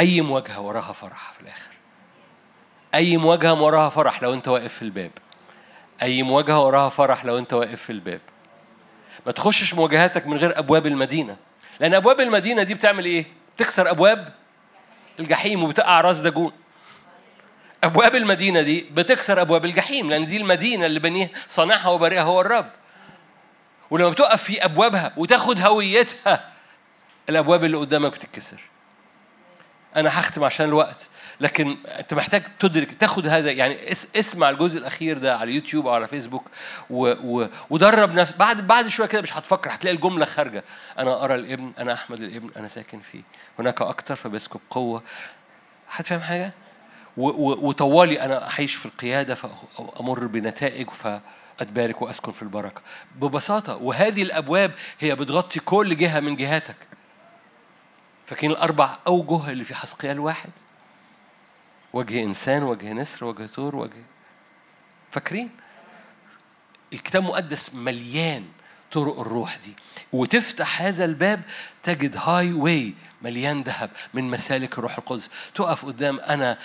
أي مواجهة وراها فرح في الآخر. أي مواجهة وراها فرح لو أنت واقف في الباب. أي مواجهة وراها فرح لو أنت واقف في الباب. ما تخشش مواجهاتك من غير أبواب المدينة. لأن أبواب المدينة دي بتعمل إيه؟ بتكسر أبواب الجحيم وبتقع راس داجون أبواب المدينة دي بتكسر أبواب الجحيم لأن دي المدينة اللي بنيها صانعها وبارئها هو الرب. ولما بتقف في أبوابها وتاخد هويتها الأبواب اللي قدامك بتتكسر. أنا هختم عشان الوقت. لكن أنت محتاج تدرك تاخد هذا يعني اس اسمع الجزء الأخير ده على اليوتيوب أو على فيسبوك و و ودرب نفسك بعد بعد شوية كده مش هتفكر هتلاقي الجملة خارجة. أنا أرى الابن أنا أحمد الابن أنا ساكن فيه. هناك أكتر فبيسكب قوة. هتفهم حاجة؟ وطوالي أنا أعيش في القيادة فامر بنتائج فأتبارك وأسكن في البركة. ببساطة وهذه الأبواب هي بتغطي كل جهة من جهاتك. فاكرين الأربع أوجه اللي في حسقيال واحد؟ وجه إنسان وجه نسر وجه ثور وجه. فاكرين؟ الكتاب المقدس مليان طرق الروح دي. وتفتح هذا الباب تجد هاي واي مليان ذهب من مسالك الروح القدس. تقف قدام أنا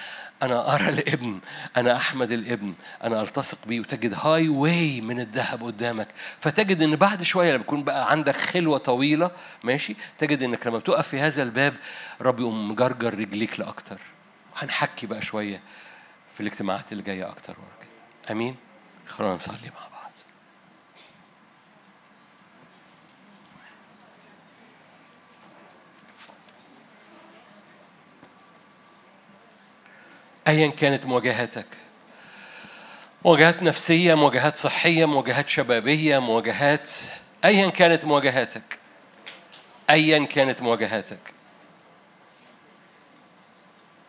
أنا أرى [laughs] الابن أنا أحمد الابن أنا ألتصق بيه وتجد هاي واي من الذهب قدامك. فتجد إن بعد شوية لما يكون بقى عندك خلوة طويلة ماشي تجد إنك لما بتقف في هذا الباب رب يقوم مجرجر رجليك لأكتر. هنحكي بقى شوية في الاجتماعات اللي جاية أكتر ورا كده. أمين؟ خلونا نصلي مع بعض. ايا كانت مواجهاتك. مواجهات نفسية مواجهات صحية مواجهات شبابية مواجهات ايا كانت مواجهاتك. ايا كانت مواجهاتك.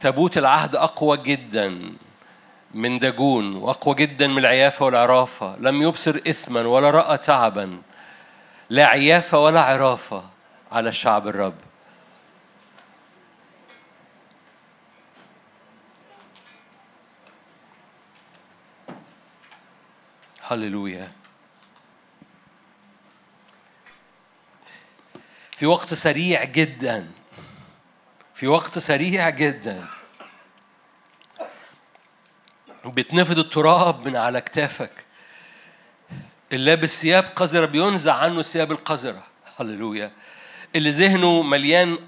تابوت العهد أقوى جدا من داجون وأقوى جدا من العيافة والعرافة. لم يبصر اثما ولا رأى تعبا لا عيافة ولا عرافة على الشعب الرب. هللويا. في وقت سريع جدا في وقت سريع جدا. بتنفض التراب من على كتافك. اللي لابس ثياب قذرة بينزع عنه الثياب القذرة. هللويا. اللي ذهنه مليان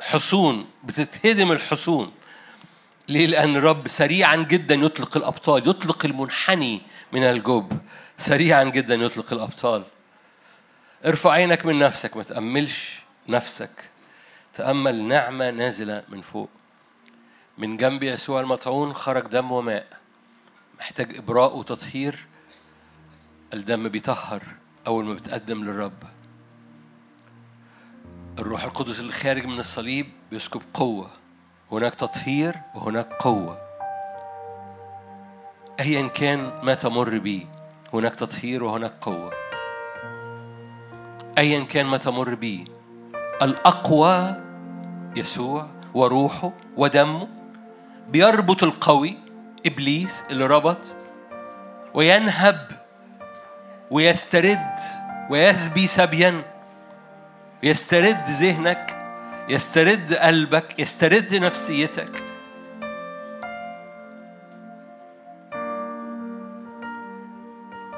حصون بتتهدم الحصون. ليه؟ لأن الرب سريعا جدا يطلق الأبطال يطلق المنحني من الجب. سريعا جدا يطلق الأبطال. ارفع عينك من نفسك ما تأملش نفسك. تأمل نعمة نازلة من فوق. من جنب يسوع المطعون خرج دم وماء. محتاج إبراء وتطهير. الدم بيطهر أول ما بتقدم للرب. الروح القدس اللي خارج من الصليب بيسكب قوة. هناك تطهير وهناك قوة. أيا كان ما تمر به هناك تطهير وهناك قوة. أيا كان ما تمر به الأقوى يسوع وروحه ودمه بيربط القوي إبليس اللي ربط وينهب ويسترد ويسبي سبيا يسترد ذهنك يسترد قلبك يسترد نفسيتك.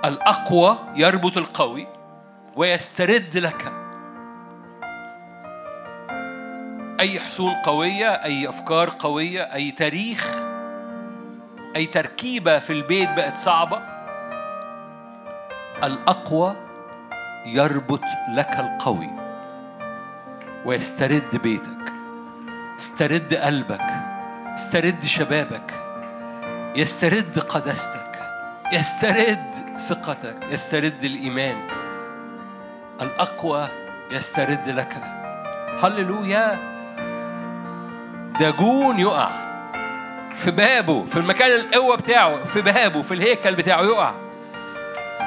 الأقوى يربط القوي ويسترد لك. أي حصون قوية أي أفكار قوية أي تاريخ أي تركيبة في البيت بقت صعبة الأقوى يربط لك القوي ويسترد بيتك استرد قلبك استرد شبابك يسترد قداستك يسترد ثقتك يسترد الإيمان. الأقوى يسترد لك. هللويا! داجون يقع في بابه في المكان القوة بتاعه في بابه في الهيكل بتاعه يقع.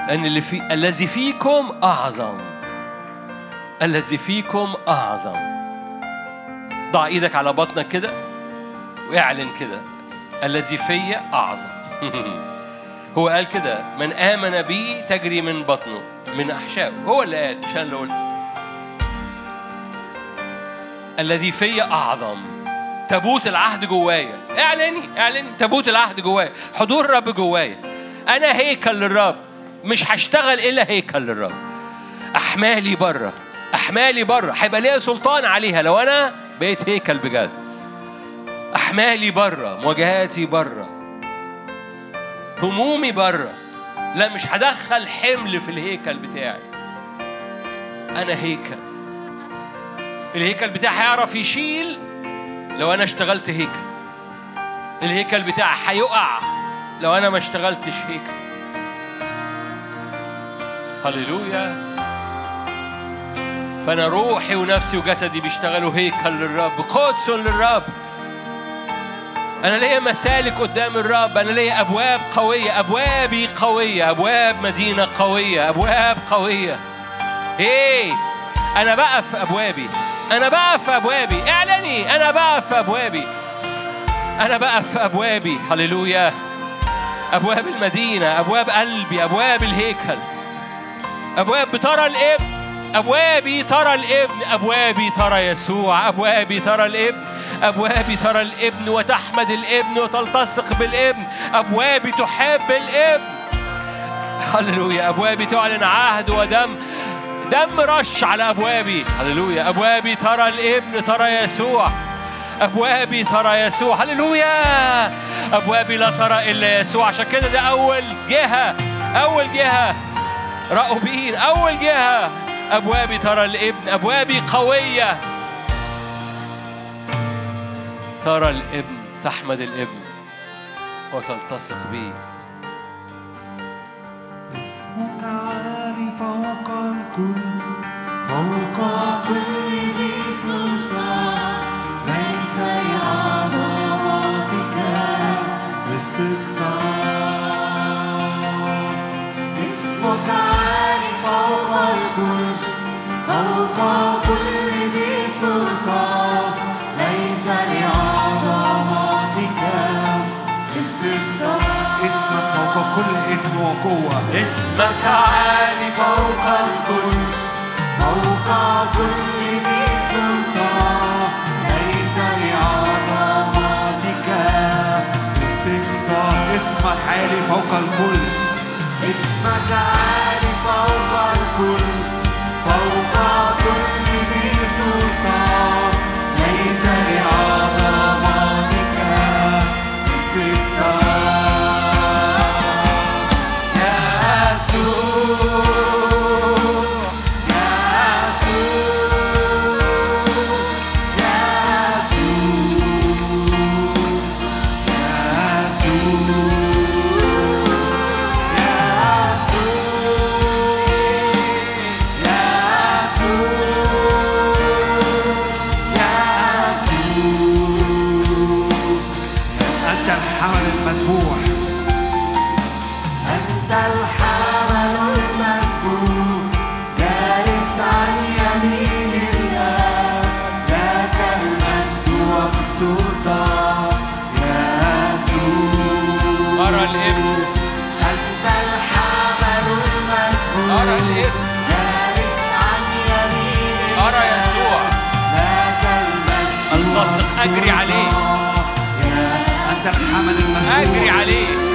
لأن اللي في الذي فيكم أعظم. الذي فيكم أعظم. ضع إيدك على بطنك كده واعلن كده. الذي فيا أعظم. [laughs] هو قال كده من آمن بي تجري من بطنه من أحشائه. هو اللي قال مش أنا اللي قلت. الذي فيا أعظم. تابوت العهد جوايا. اعلني اعلني. تابوت العهد جوايا. حضور الرب جوايا. أنا هيكل للرب. مش هشتغل إلا هيكل للرب. أحمالي برة. أحمالي برة. هيبقى ليا سلطان عليها. لو أنا بقيت هيكل بجد. أحمالي برة. مواجهاتي برة. همومي برة. لا مش هدخل حمل في الهيكل بتاعي. أنا هيكل. الهيكل بتاعي هيعرف يشيل لو أنا اشتغلت هيكل الهيكل بتاعي هيقع لو أنا ما اشتغلتش هيكل هللويا. فأنا روحي ونفسي وجسدي بيشتغلوا هيكل للرب قدس للرب. أنا ليا مسالك قدام الرب أنا ليا أبواب قوية أبوابي قوية أبواب مدينة قوية أبواب قوية. إيه أنا بقف في أبوابي. أنا بقف في أبوابي. إعلني أنا بقف في أبوابي. أنا بقف في أبوابي. هللويا. أبواب المدينة أبواب قلبي أبواب الهيكل. أبواب بترى الإبن. أبوابي ترى الإبن. أبوابي ترى يسوع. أبوابي ترى الإبن. أبوابي ترى الإبن وتحمد الإبن وتلتصق بالإبن. أبوابي تحب الإبن. هللويا. أبوابي تعلن عهد ودم. دم رش على أبوابي. هللويا. أبوابي ترى الإبن ترى يسوع. أبوابي ترى يسوع. هللويا. أبوابي لا ترى إلا يسوع. عشان كده ده أول جهة. أول جهة. راؤوبين أول جهة. أبوابي ترى الإبن. أبوابي قوية. ترى الإبن. تحمد الإبن. وتلتصق به. اسمك عالي فوق الكل فوق كل ذي سلطان اسمك عالي فوق الكل اسمك عالي فوق الكل. أجري عليه. أجري عليه.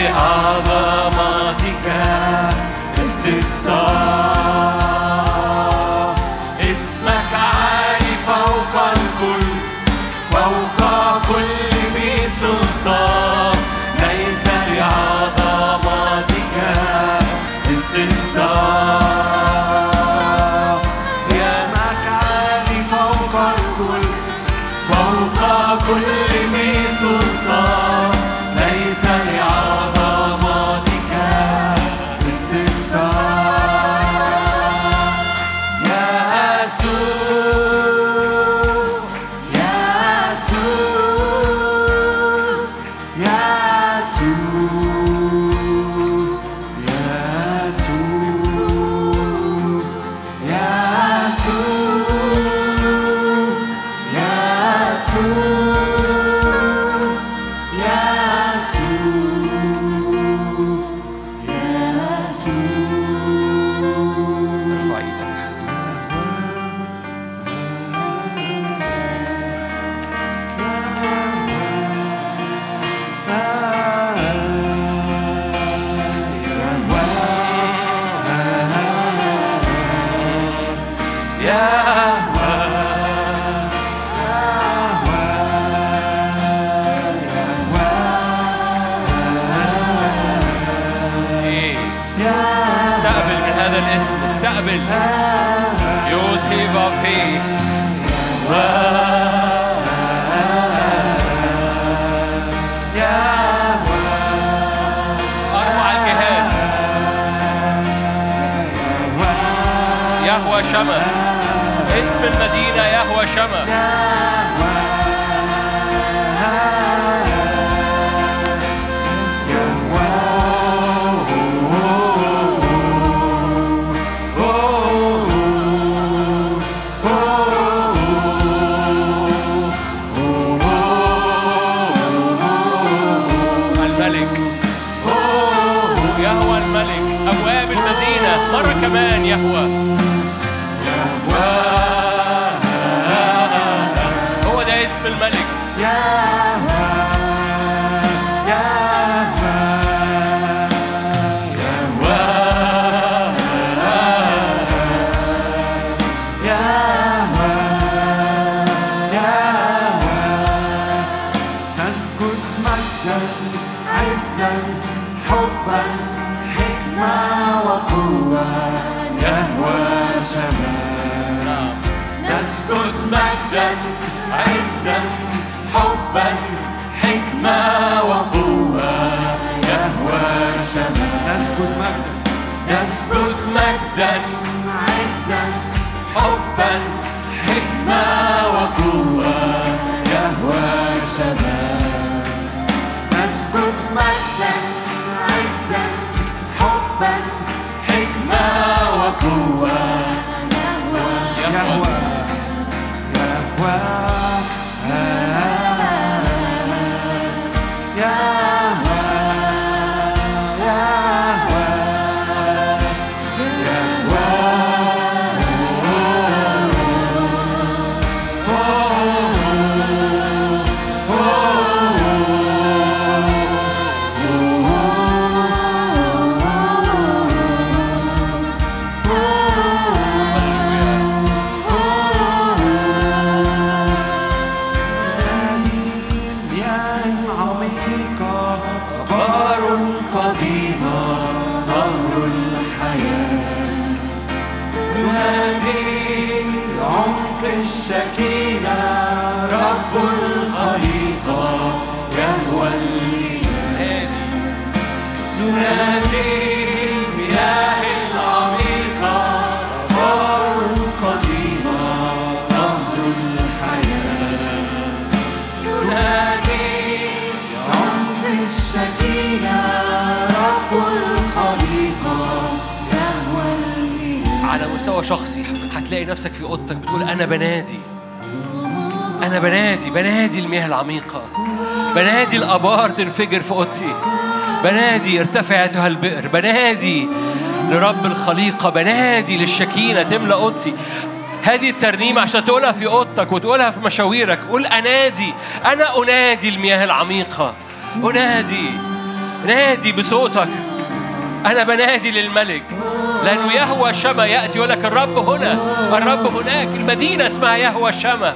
ليس songs. هتلاقي نفسك في أوضتك بتقول أنا بنادي. أنا بنادي بنادي المياه العميقة. بنادي الأبار تنفجر في أوضتي. بنادي ارتفع ايتها البئر. بنادي لرب الخليقة. بنادي للشكينة تملأ أوضتي. هذه الترنيمة عشان تقولها في أوضتك وتقولها في مشاويرك. قول أنادي. أنا أنادي المياه العميقة. أنادي. نادي بصوتك. أنا بنادي للملك. لأنه يهوى شما يأتي يقول لك الرب هنا. الرب هناك. المدينة اسمها يهوى شما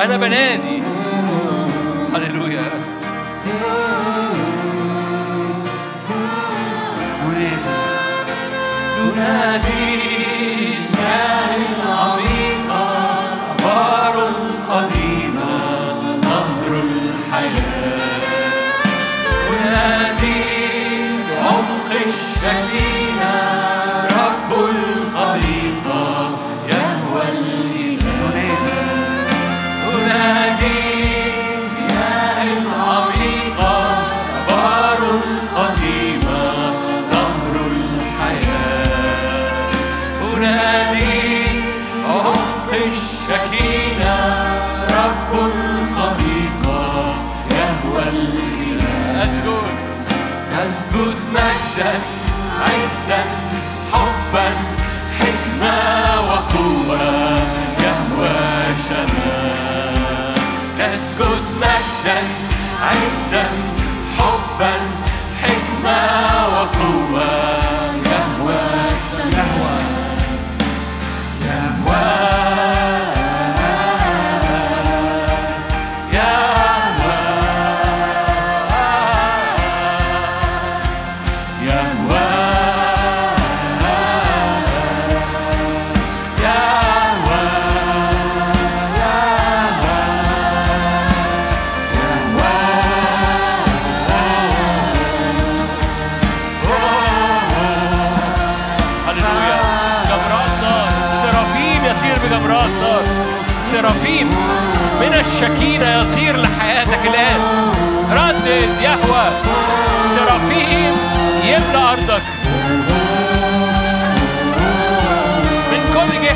أنا بنادي. هللويا. ننادي ننادي المياه العميقة قديمة نهر الحياة. الشكينة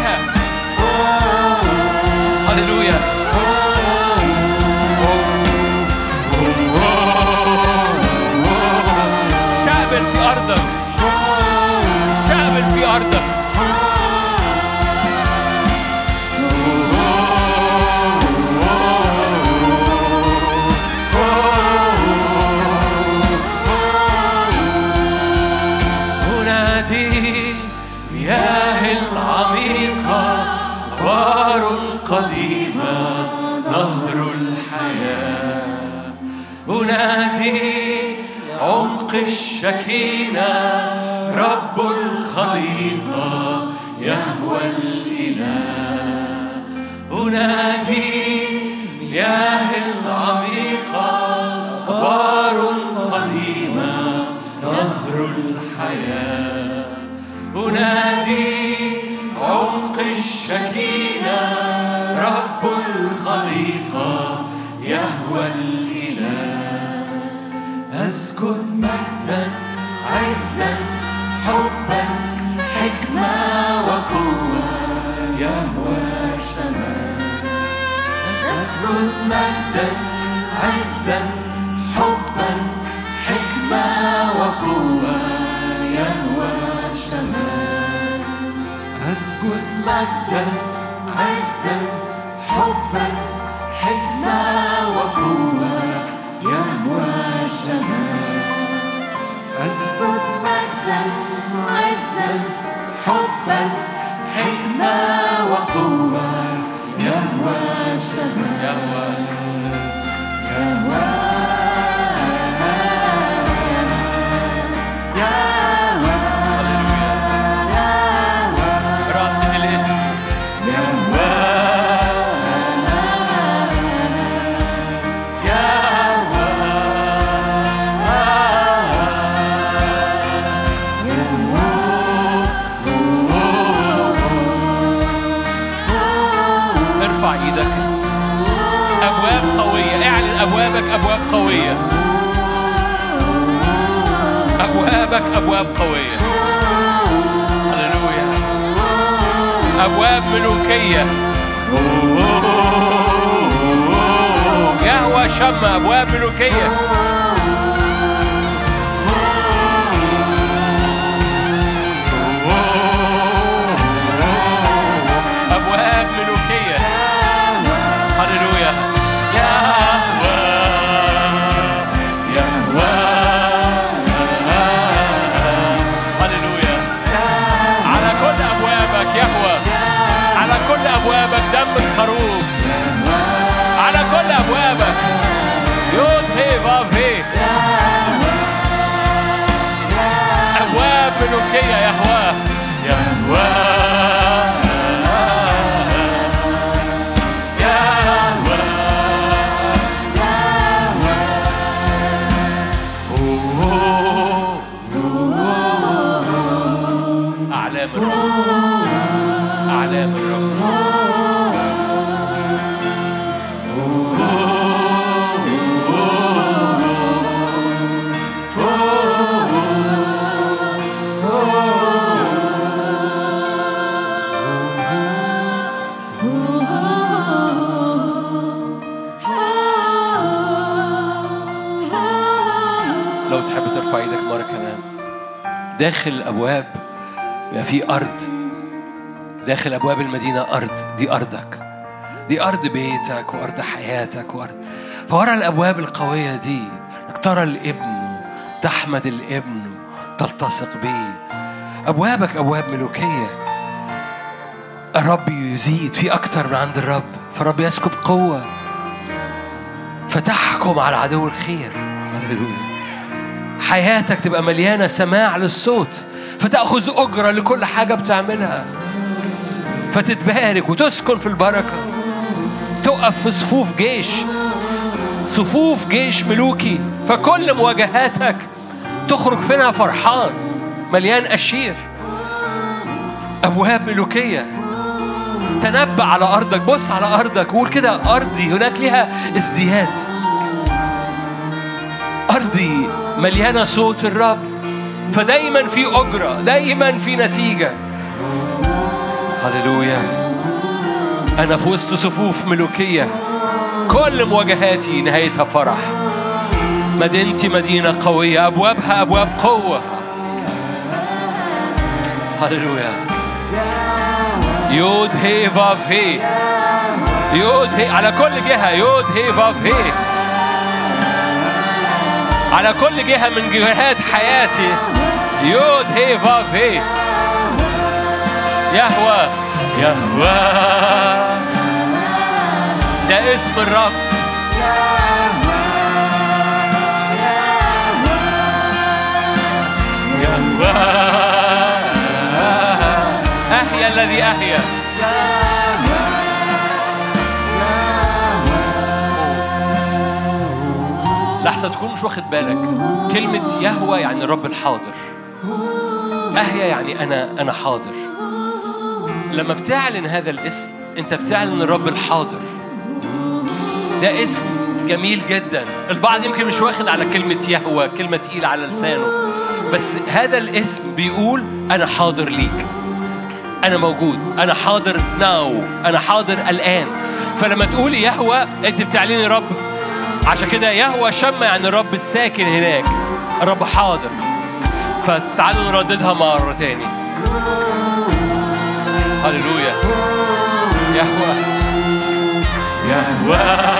كل الشكينة ملوكيه يهوى شم أبواب ملوكيه داخل الأبواب يبقى في أرض. داخل أبواب المدينة أرض دي أرضك. دي أرض بيتك وأرض حياتك وأرض. فورا الأبواب القوية دي إنك ترى الابن تحمد الابن تلتصق بيه. أبوابك أبواب ملوكية. الرب يزيد في أكتر من عند الرب فالرب يسكب قوة. فتحكم على عدو الخير. هللويا. حياتك تبقى مليانة سماع للصوت فتأخذ أجرة لكل حاجة بتعملها. فتتبارك وتسكن في البركة. تقف في صفوف جيش. صفوف جيش ملوكي. فكل مواجهاتك تخرج فيها فرحان مليان أشير. أبواب ملوكية. تنبأ على أرضك. بص على أرضك. وقول كده أرضي. هناك لها ازدياد. مليانة صوت الرب. فدايما في أجرة دايما في نتيجة. هللويا. أنا في وسط صفوف ملوكية. كل مواجهاتي نهايتها فرح. مدينتي مدينة قوية أبوابها أبواب قوة. هللويا. يود هي فاف هي. يود هي. على كل جهة يود هي فاف هي. على كل جهة من جهات حياتي. يود هي فاف هي يهوى. يهوى. ده اسم الرب. يهوى. أحيا الذي أحيا. لحظة تكون مش واخد بالك. كلمة يهوى يعني الرب الحاضر. أهيا يعني أنا أنا حاضر. لما بتعلن هذا الاسم أنت بتعلن الرب الحاضر. ده اسم جميل جدا. البعض يمكن مش واخد على كلمة يهوى كلمة تقيلة على لسانه. بس هذا الاسم بيقول أنا حاضر ليك. أنا موجود. أنا حاضر ناو أنا حاضر الآن. فلما تقول يهوى أنت بتعلني رب عشان كده يهوى شم يعني الرب الساكن هناك. الرب حاضر. فتعالوا نرددها مرة تاني. هللويا. يهوى يهوى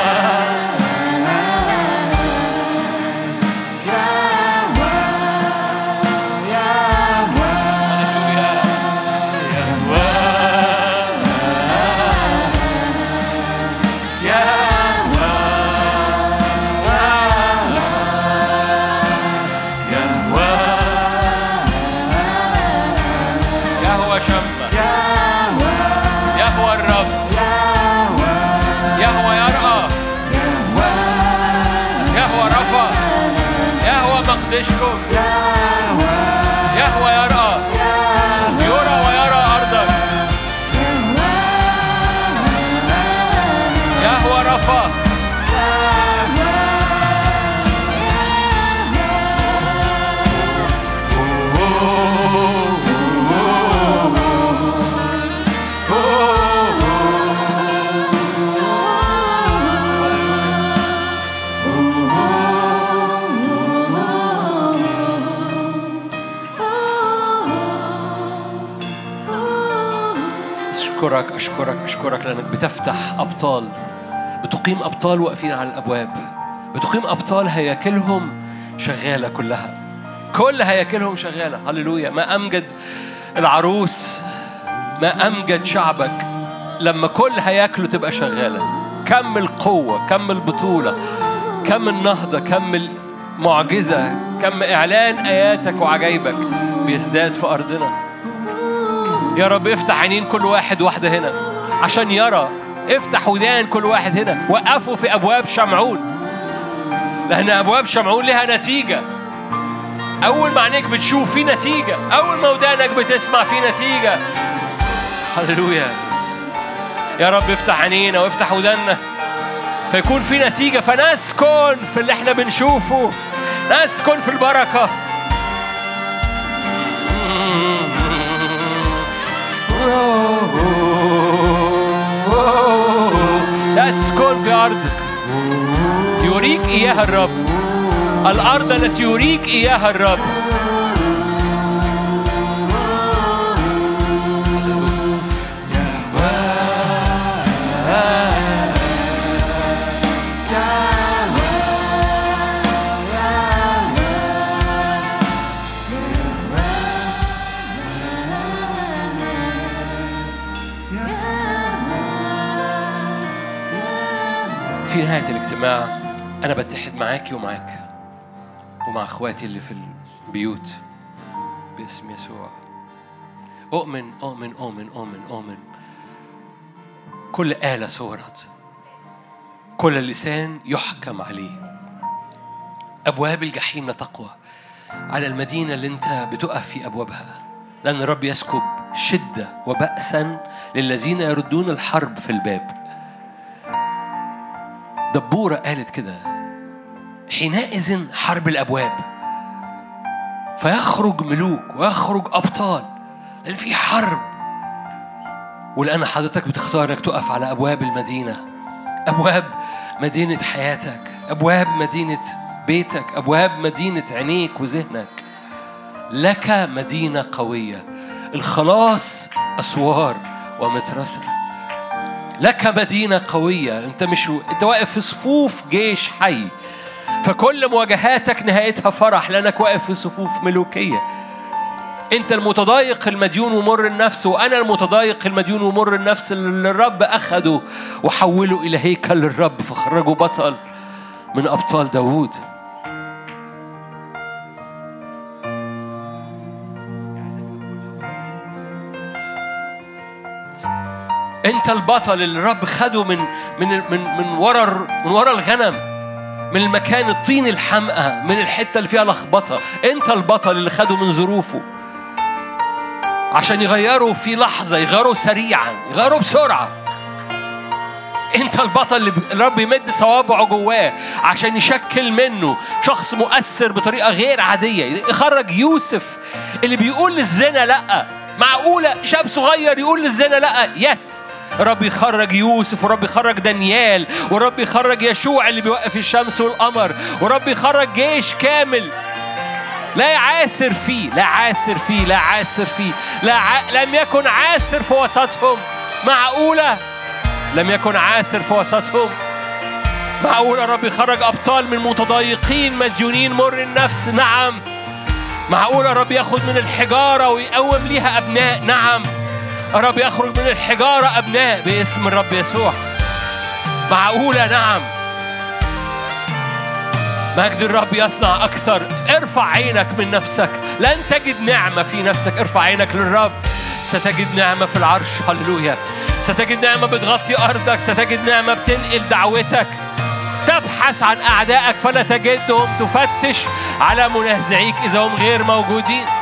أشكرك لأنك بتفتح أبطال بتقيم أبطال واقفين على الأبواب بتقيم أبطال هياكلهم شغالة كلها. كل هياكلهم شغالة. هللويا. ما أمجد العروس ما أمجد شعبك. لما كل هياكله تبقى شغالة. كم القوة كم البطولة كم النهضة كم المعجزة كم إعلان آياتك وعجائبك بيزداد في أرضنا. يا رب افتح عينين كل واحد واحدة هنا. عشان يرى. افتح ودان كل واحد هنا. وقفوا في أبواب شمعون. لأن أبواب شمعون لها نتيجة. أول ما عينيك بتشوف في نتيجة. أول ما ودانك بتسمع في نتيجة. هللويا. يا رب افتح عينينا وافتح وداننا. فيكون في نتيجة. فنسكن في اللي إحنا بنشوفه. نسكن في البركة. تسكن في أرض. يريك إياها الرب. الأرض التي يريك إياها الرب. نهاية الاجتماع أنا بتحد معاكي ومعاك ومع أخواتي اللي في البيوت باسم يسوع. أؤمن أؤمن أؤمن أؤمن أؤمن. كل آلة صورت. كل لسان يحكم عليه. أبواب الجحيم لا تقوى. على المدينة اللي أنت بتقف في أبوابها. لأن الرب يسكب شدة وبأسا للذين يردون الحرب في الباب. دبورة قالت كده حينئذ حرب الأبواب فيخرج ملوك ويخرج أبطال لأن في حرب؟ والآن حضرتك بتختار إنك تقف على أبواب المدينة أبواب مدينة حياتك أبواب مدينة بيتك أبواب مدينة عينيك وذهنك. لك مدينة قوية الخلاص أسوار ومترسة. لك مدينة قوية. أنت مش أنت واقف في صفوف جيش حي. فكل مواجهاتك نهايتها فرح لأنك واقف في صفوف ملوكية. انت المتضايق المديون ومر النفس وأنا المتضايق المديون ومر النفس اللي الرب أخده وحوله إلى هيكل للرب فخرجه بطل من أبطال داوود. انت البطل اللي الرب خده من من من من ورا من ورا الغنم من المكان الطين الحمقى من الحتة اللي فيها لخبطة. أنت البطل اللي خده من ظروفه. عشان يغيروا في لحظة يغيروا سريعا يغيروا بسرعة. أنت البطل اللي الرب يمد صوابعه جواه عشان يشكل منه شخص مؤثر بطريقة غير عادية. يخرج يوسف اللي بيقول للزنا لأ. معقولة؟ شاب صغير يقول للزنا لأ. يس رب يخرج يوسف ورب يخرج دانيال ورب يخرج يشوع اللي بيوقف الشمس والقمر ورب يخرج جيش كامل. لا يعاسر فيه لا عاسر فيه لا عاسر فيه لا ع... لم يكن عاسر في وسطهم. معقولة؟ لم يكن عاسر في وسطهم. معقولة؟ رب يخرج أبطال من متضايقين مديونين مر النفس. نعم. معقولة؟ رب ياخد من الحجارة ويقوم ليها أبناء. نعم. رب يخرج من الحجارة أبناء باسم الرب يسوع. معقولة؟ نعم. مجد الرب يصنع أكثر. ارفع عينك من نفسك. لن تجد نعمة في نفسك. ارفع عينك للرب. ستجد نعمة في العرش. هللويا. ستجد نعمة بتغطي أرضك. ستجد نعمة بتنقل دعوتك. تبحث عن أعدائك فلا تجدهم تفتش على منازعيك إذا هم غير موجودين.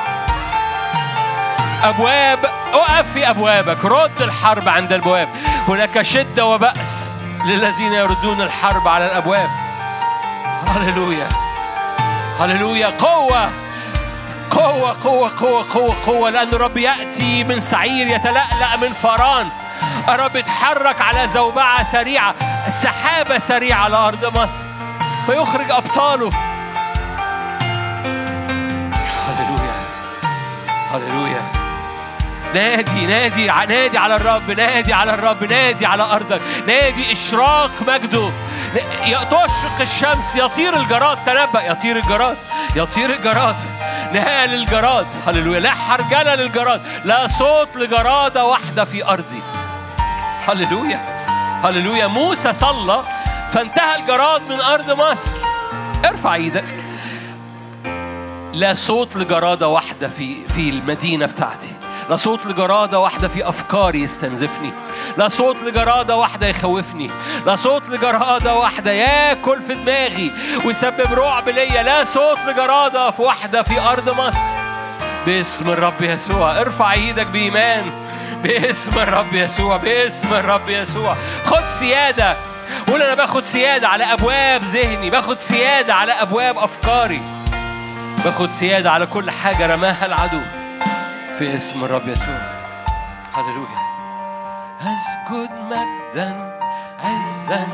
أبواب أقف في أبوابك. رد الحرب عند البواب. هناك شدة وبأس للذين يردون الحرب على الأبواب. هللويا. هللويا. قوة. قوة قوة قوة قوة قوة. لأن الرب يأتي من سعير يتلألأ من فران. الرب يتحرك على زوبعة سريعة سحابة سريعة على أرض مصر. فيخرج أبطاله. هللويا. هللويا. نادي نادي نادي على الرب نادي على الرب نادي على أرضك. نادي إشراق مجده. تشرق الشمس يطير الجراد. تنبأ يطير الجراد يطير الجراد. نهاية للجراد هللويا. لا حرجلة للجراد. لا صوت لجرادة واحدة في أرضي. هللويا. هللويا. موسى صلى فانتهى الجراد من أرض مصر. ارفع إيدك. لا صوت لجرادة واحدة في في المدينة بتاعتي. لا صوت لجرادة واحدة في أفكاري يستنزفني. لا صوت لجرادة واحدة يخوفني. لا صوت لجرادة واحدة ياكل في دماغي ويسبب رعب ليا. لا صوت لجرادة في واحدة في أرض مصر. باسم الرب يسوع. ارفع إيدك بإيمان. باسم الرب يسوع. باسم الرب يسوع. خد سيادة. قول أنا باخد سيادة على أبواب ذهني. باخد سيادة على أبواب أفكاري. باخد سيادة على كل حاجة رماها العدو. في اسم الرب يسوع. هللويا. أسجد مجدا عزا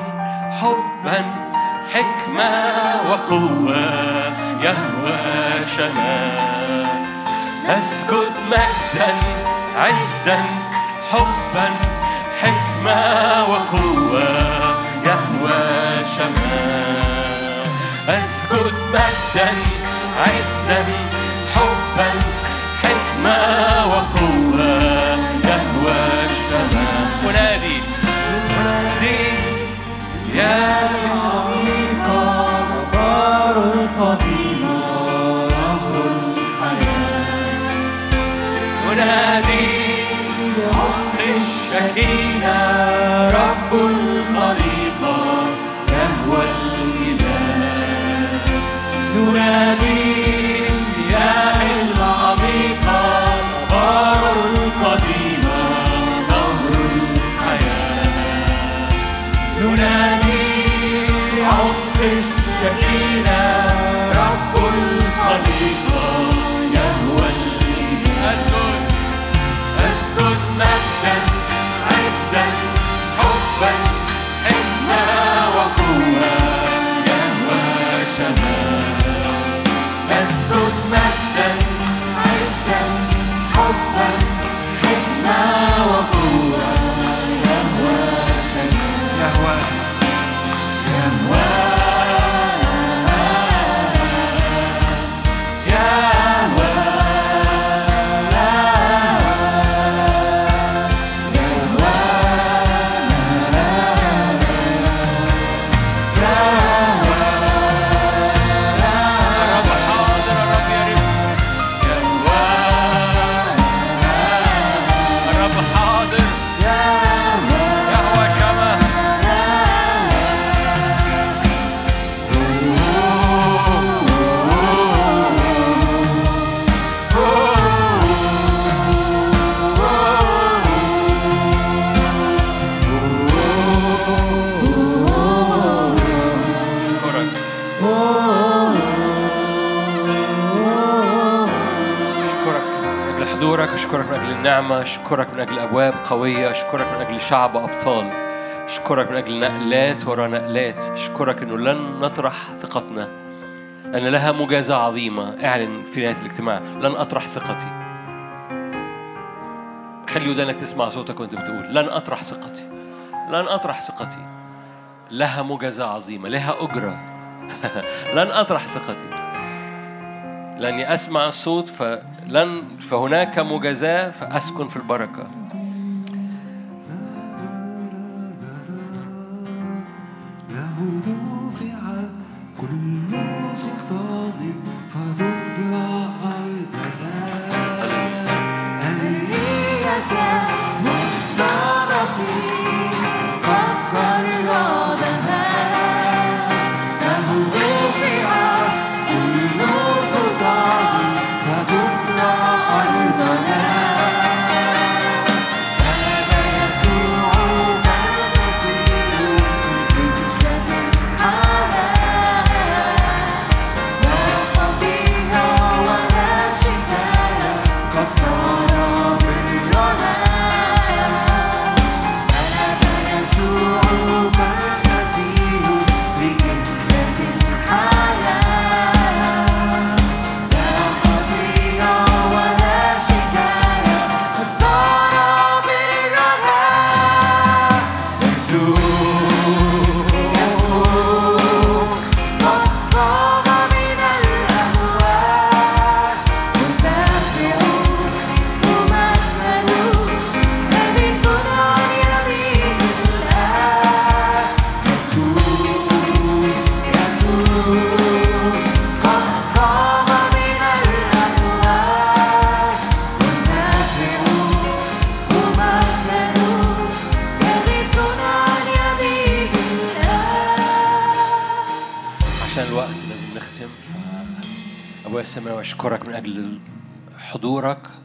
حبا حكمة وقوة يهوى شمال أسجد مجدا عزا حبا حكمة وقوة يهوى شمال أسجد مجدا عزا النعمة أشكرك من أجل أبواب قوية أشكرك من أجل شعب أبطال أشكرك من أجل نقلات ورا نقلات أشكرك أنه لن نطرح ثقتنا لأن لها مجازة عظيمة. اعلن في نهاية الاجتماع لن أطرح ثقتي. خلي ودانك تسمع صوتك وأنت بتقول لن أطرح ثقتي. لن أطرح ثقتي. لها مجازة عظيمة لها أجرة. [laughs] لن أطرح ثقتي. لأني أسمع الصوت فلن فهناك مجازاة فأسكن في البركة.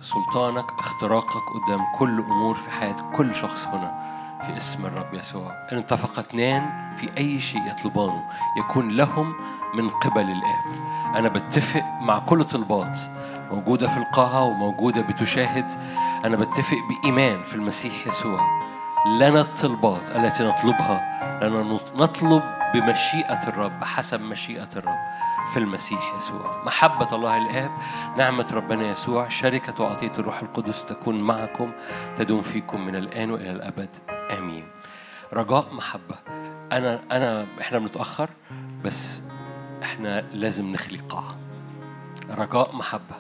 سلطانك اختراقك قدام كل أمور في حياة كل شخص هنا في اسم الرب يسوع. إن اتفق اثنان في أي شيء يطلبانه يكون لهم من قبل الآب. أنا بتفق مع كل طلبات موجودة في القاعة وموجودة بتشاهد. أنا بتفق بإيمان في المسيح يسوع. لنا الطلبات التي نطلبها لأننا نطلب بمشيئة الرب حسب مشيئة الرب. في المسيح يسوع. محبة الله الآب نعمة ربنا يسوع شركة وعطية الروح القدس تكون معكم تدوم فيكم من الآن وإلى الأبد. آمين. رجاء محبة. أنا أنا إحنا بنتأخر بس إحنا لازم نخلي قاعة. رجاء محبة.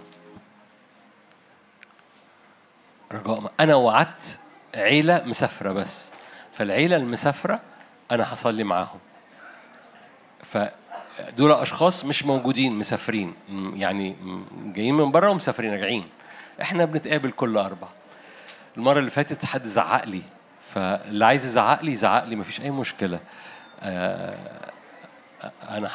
رجاء أنا وعدت عيلة مسافرة بس. فالعيلة المسافرة أنا هصلي معاهم. فدول أشخاص مش موجودين مسافرين. يعني جايين من بره ومسافرين راجعين. إحنا بنتقابل كل أربع. المرة اللي فاتت حد زعق لي. فاللي عايز يزعق لي يزعق لي مفيش أي مشكلة. آه، أنا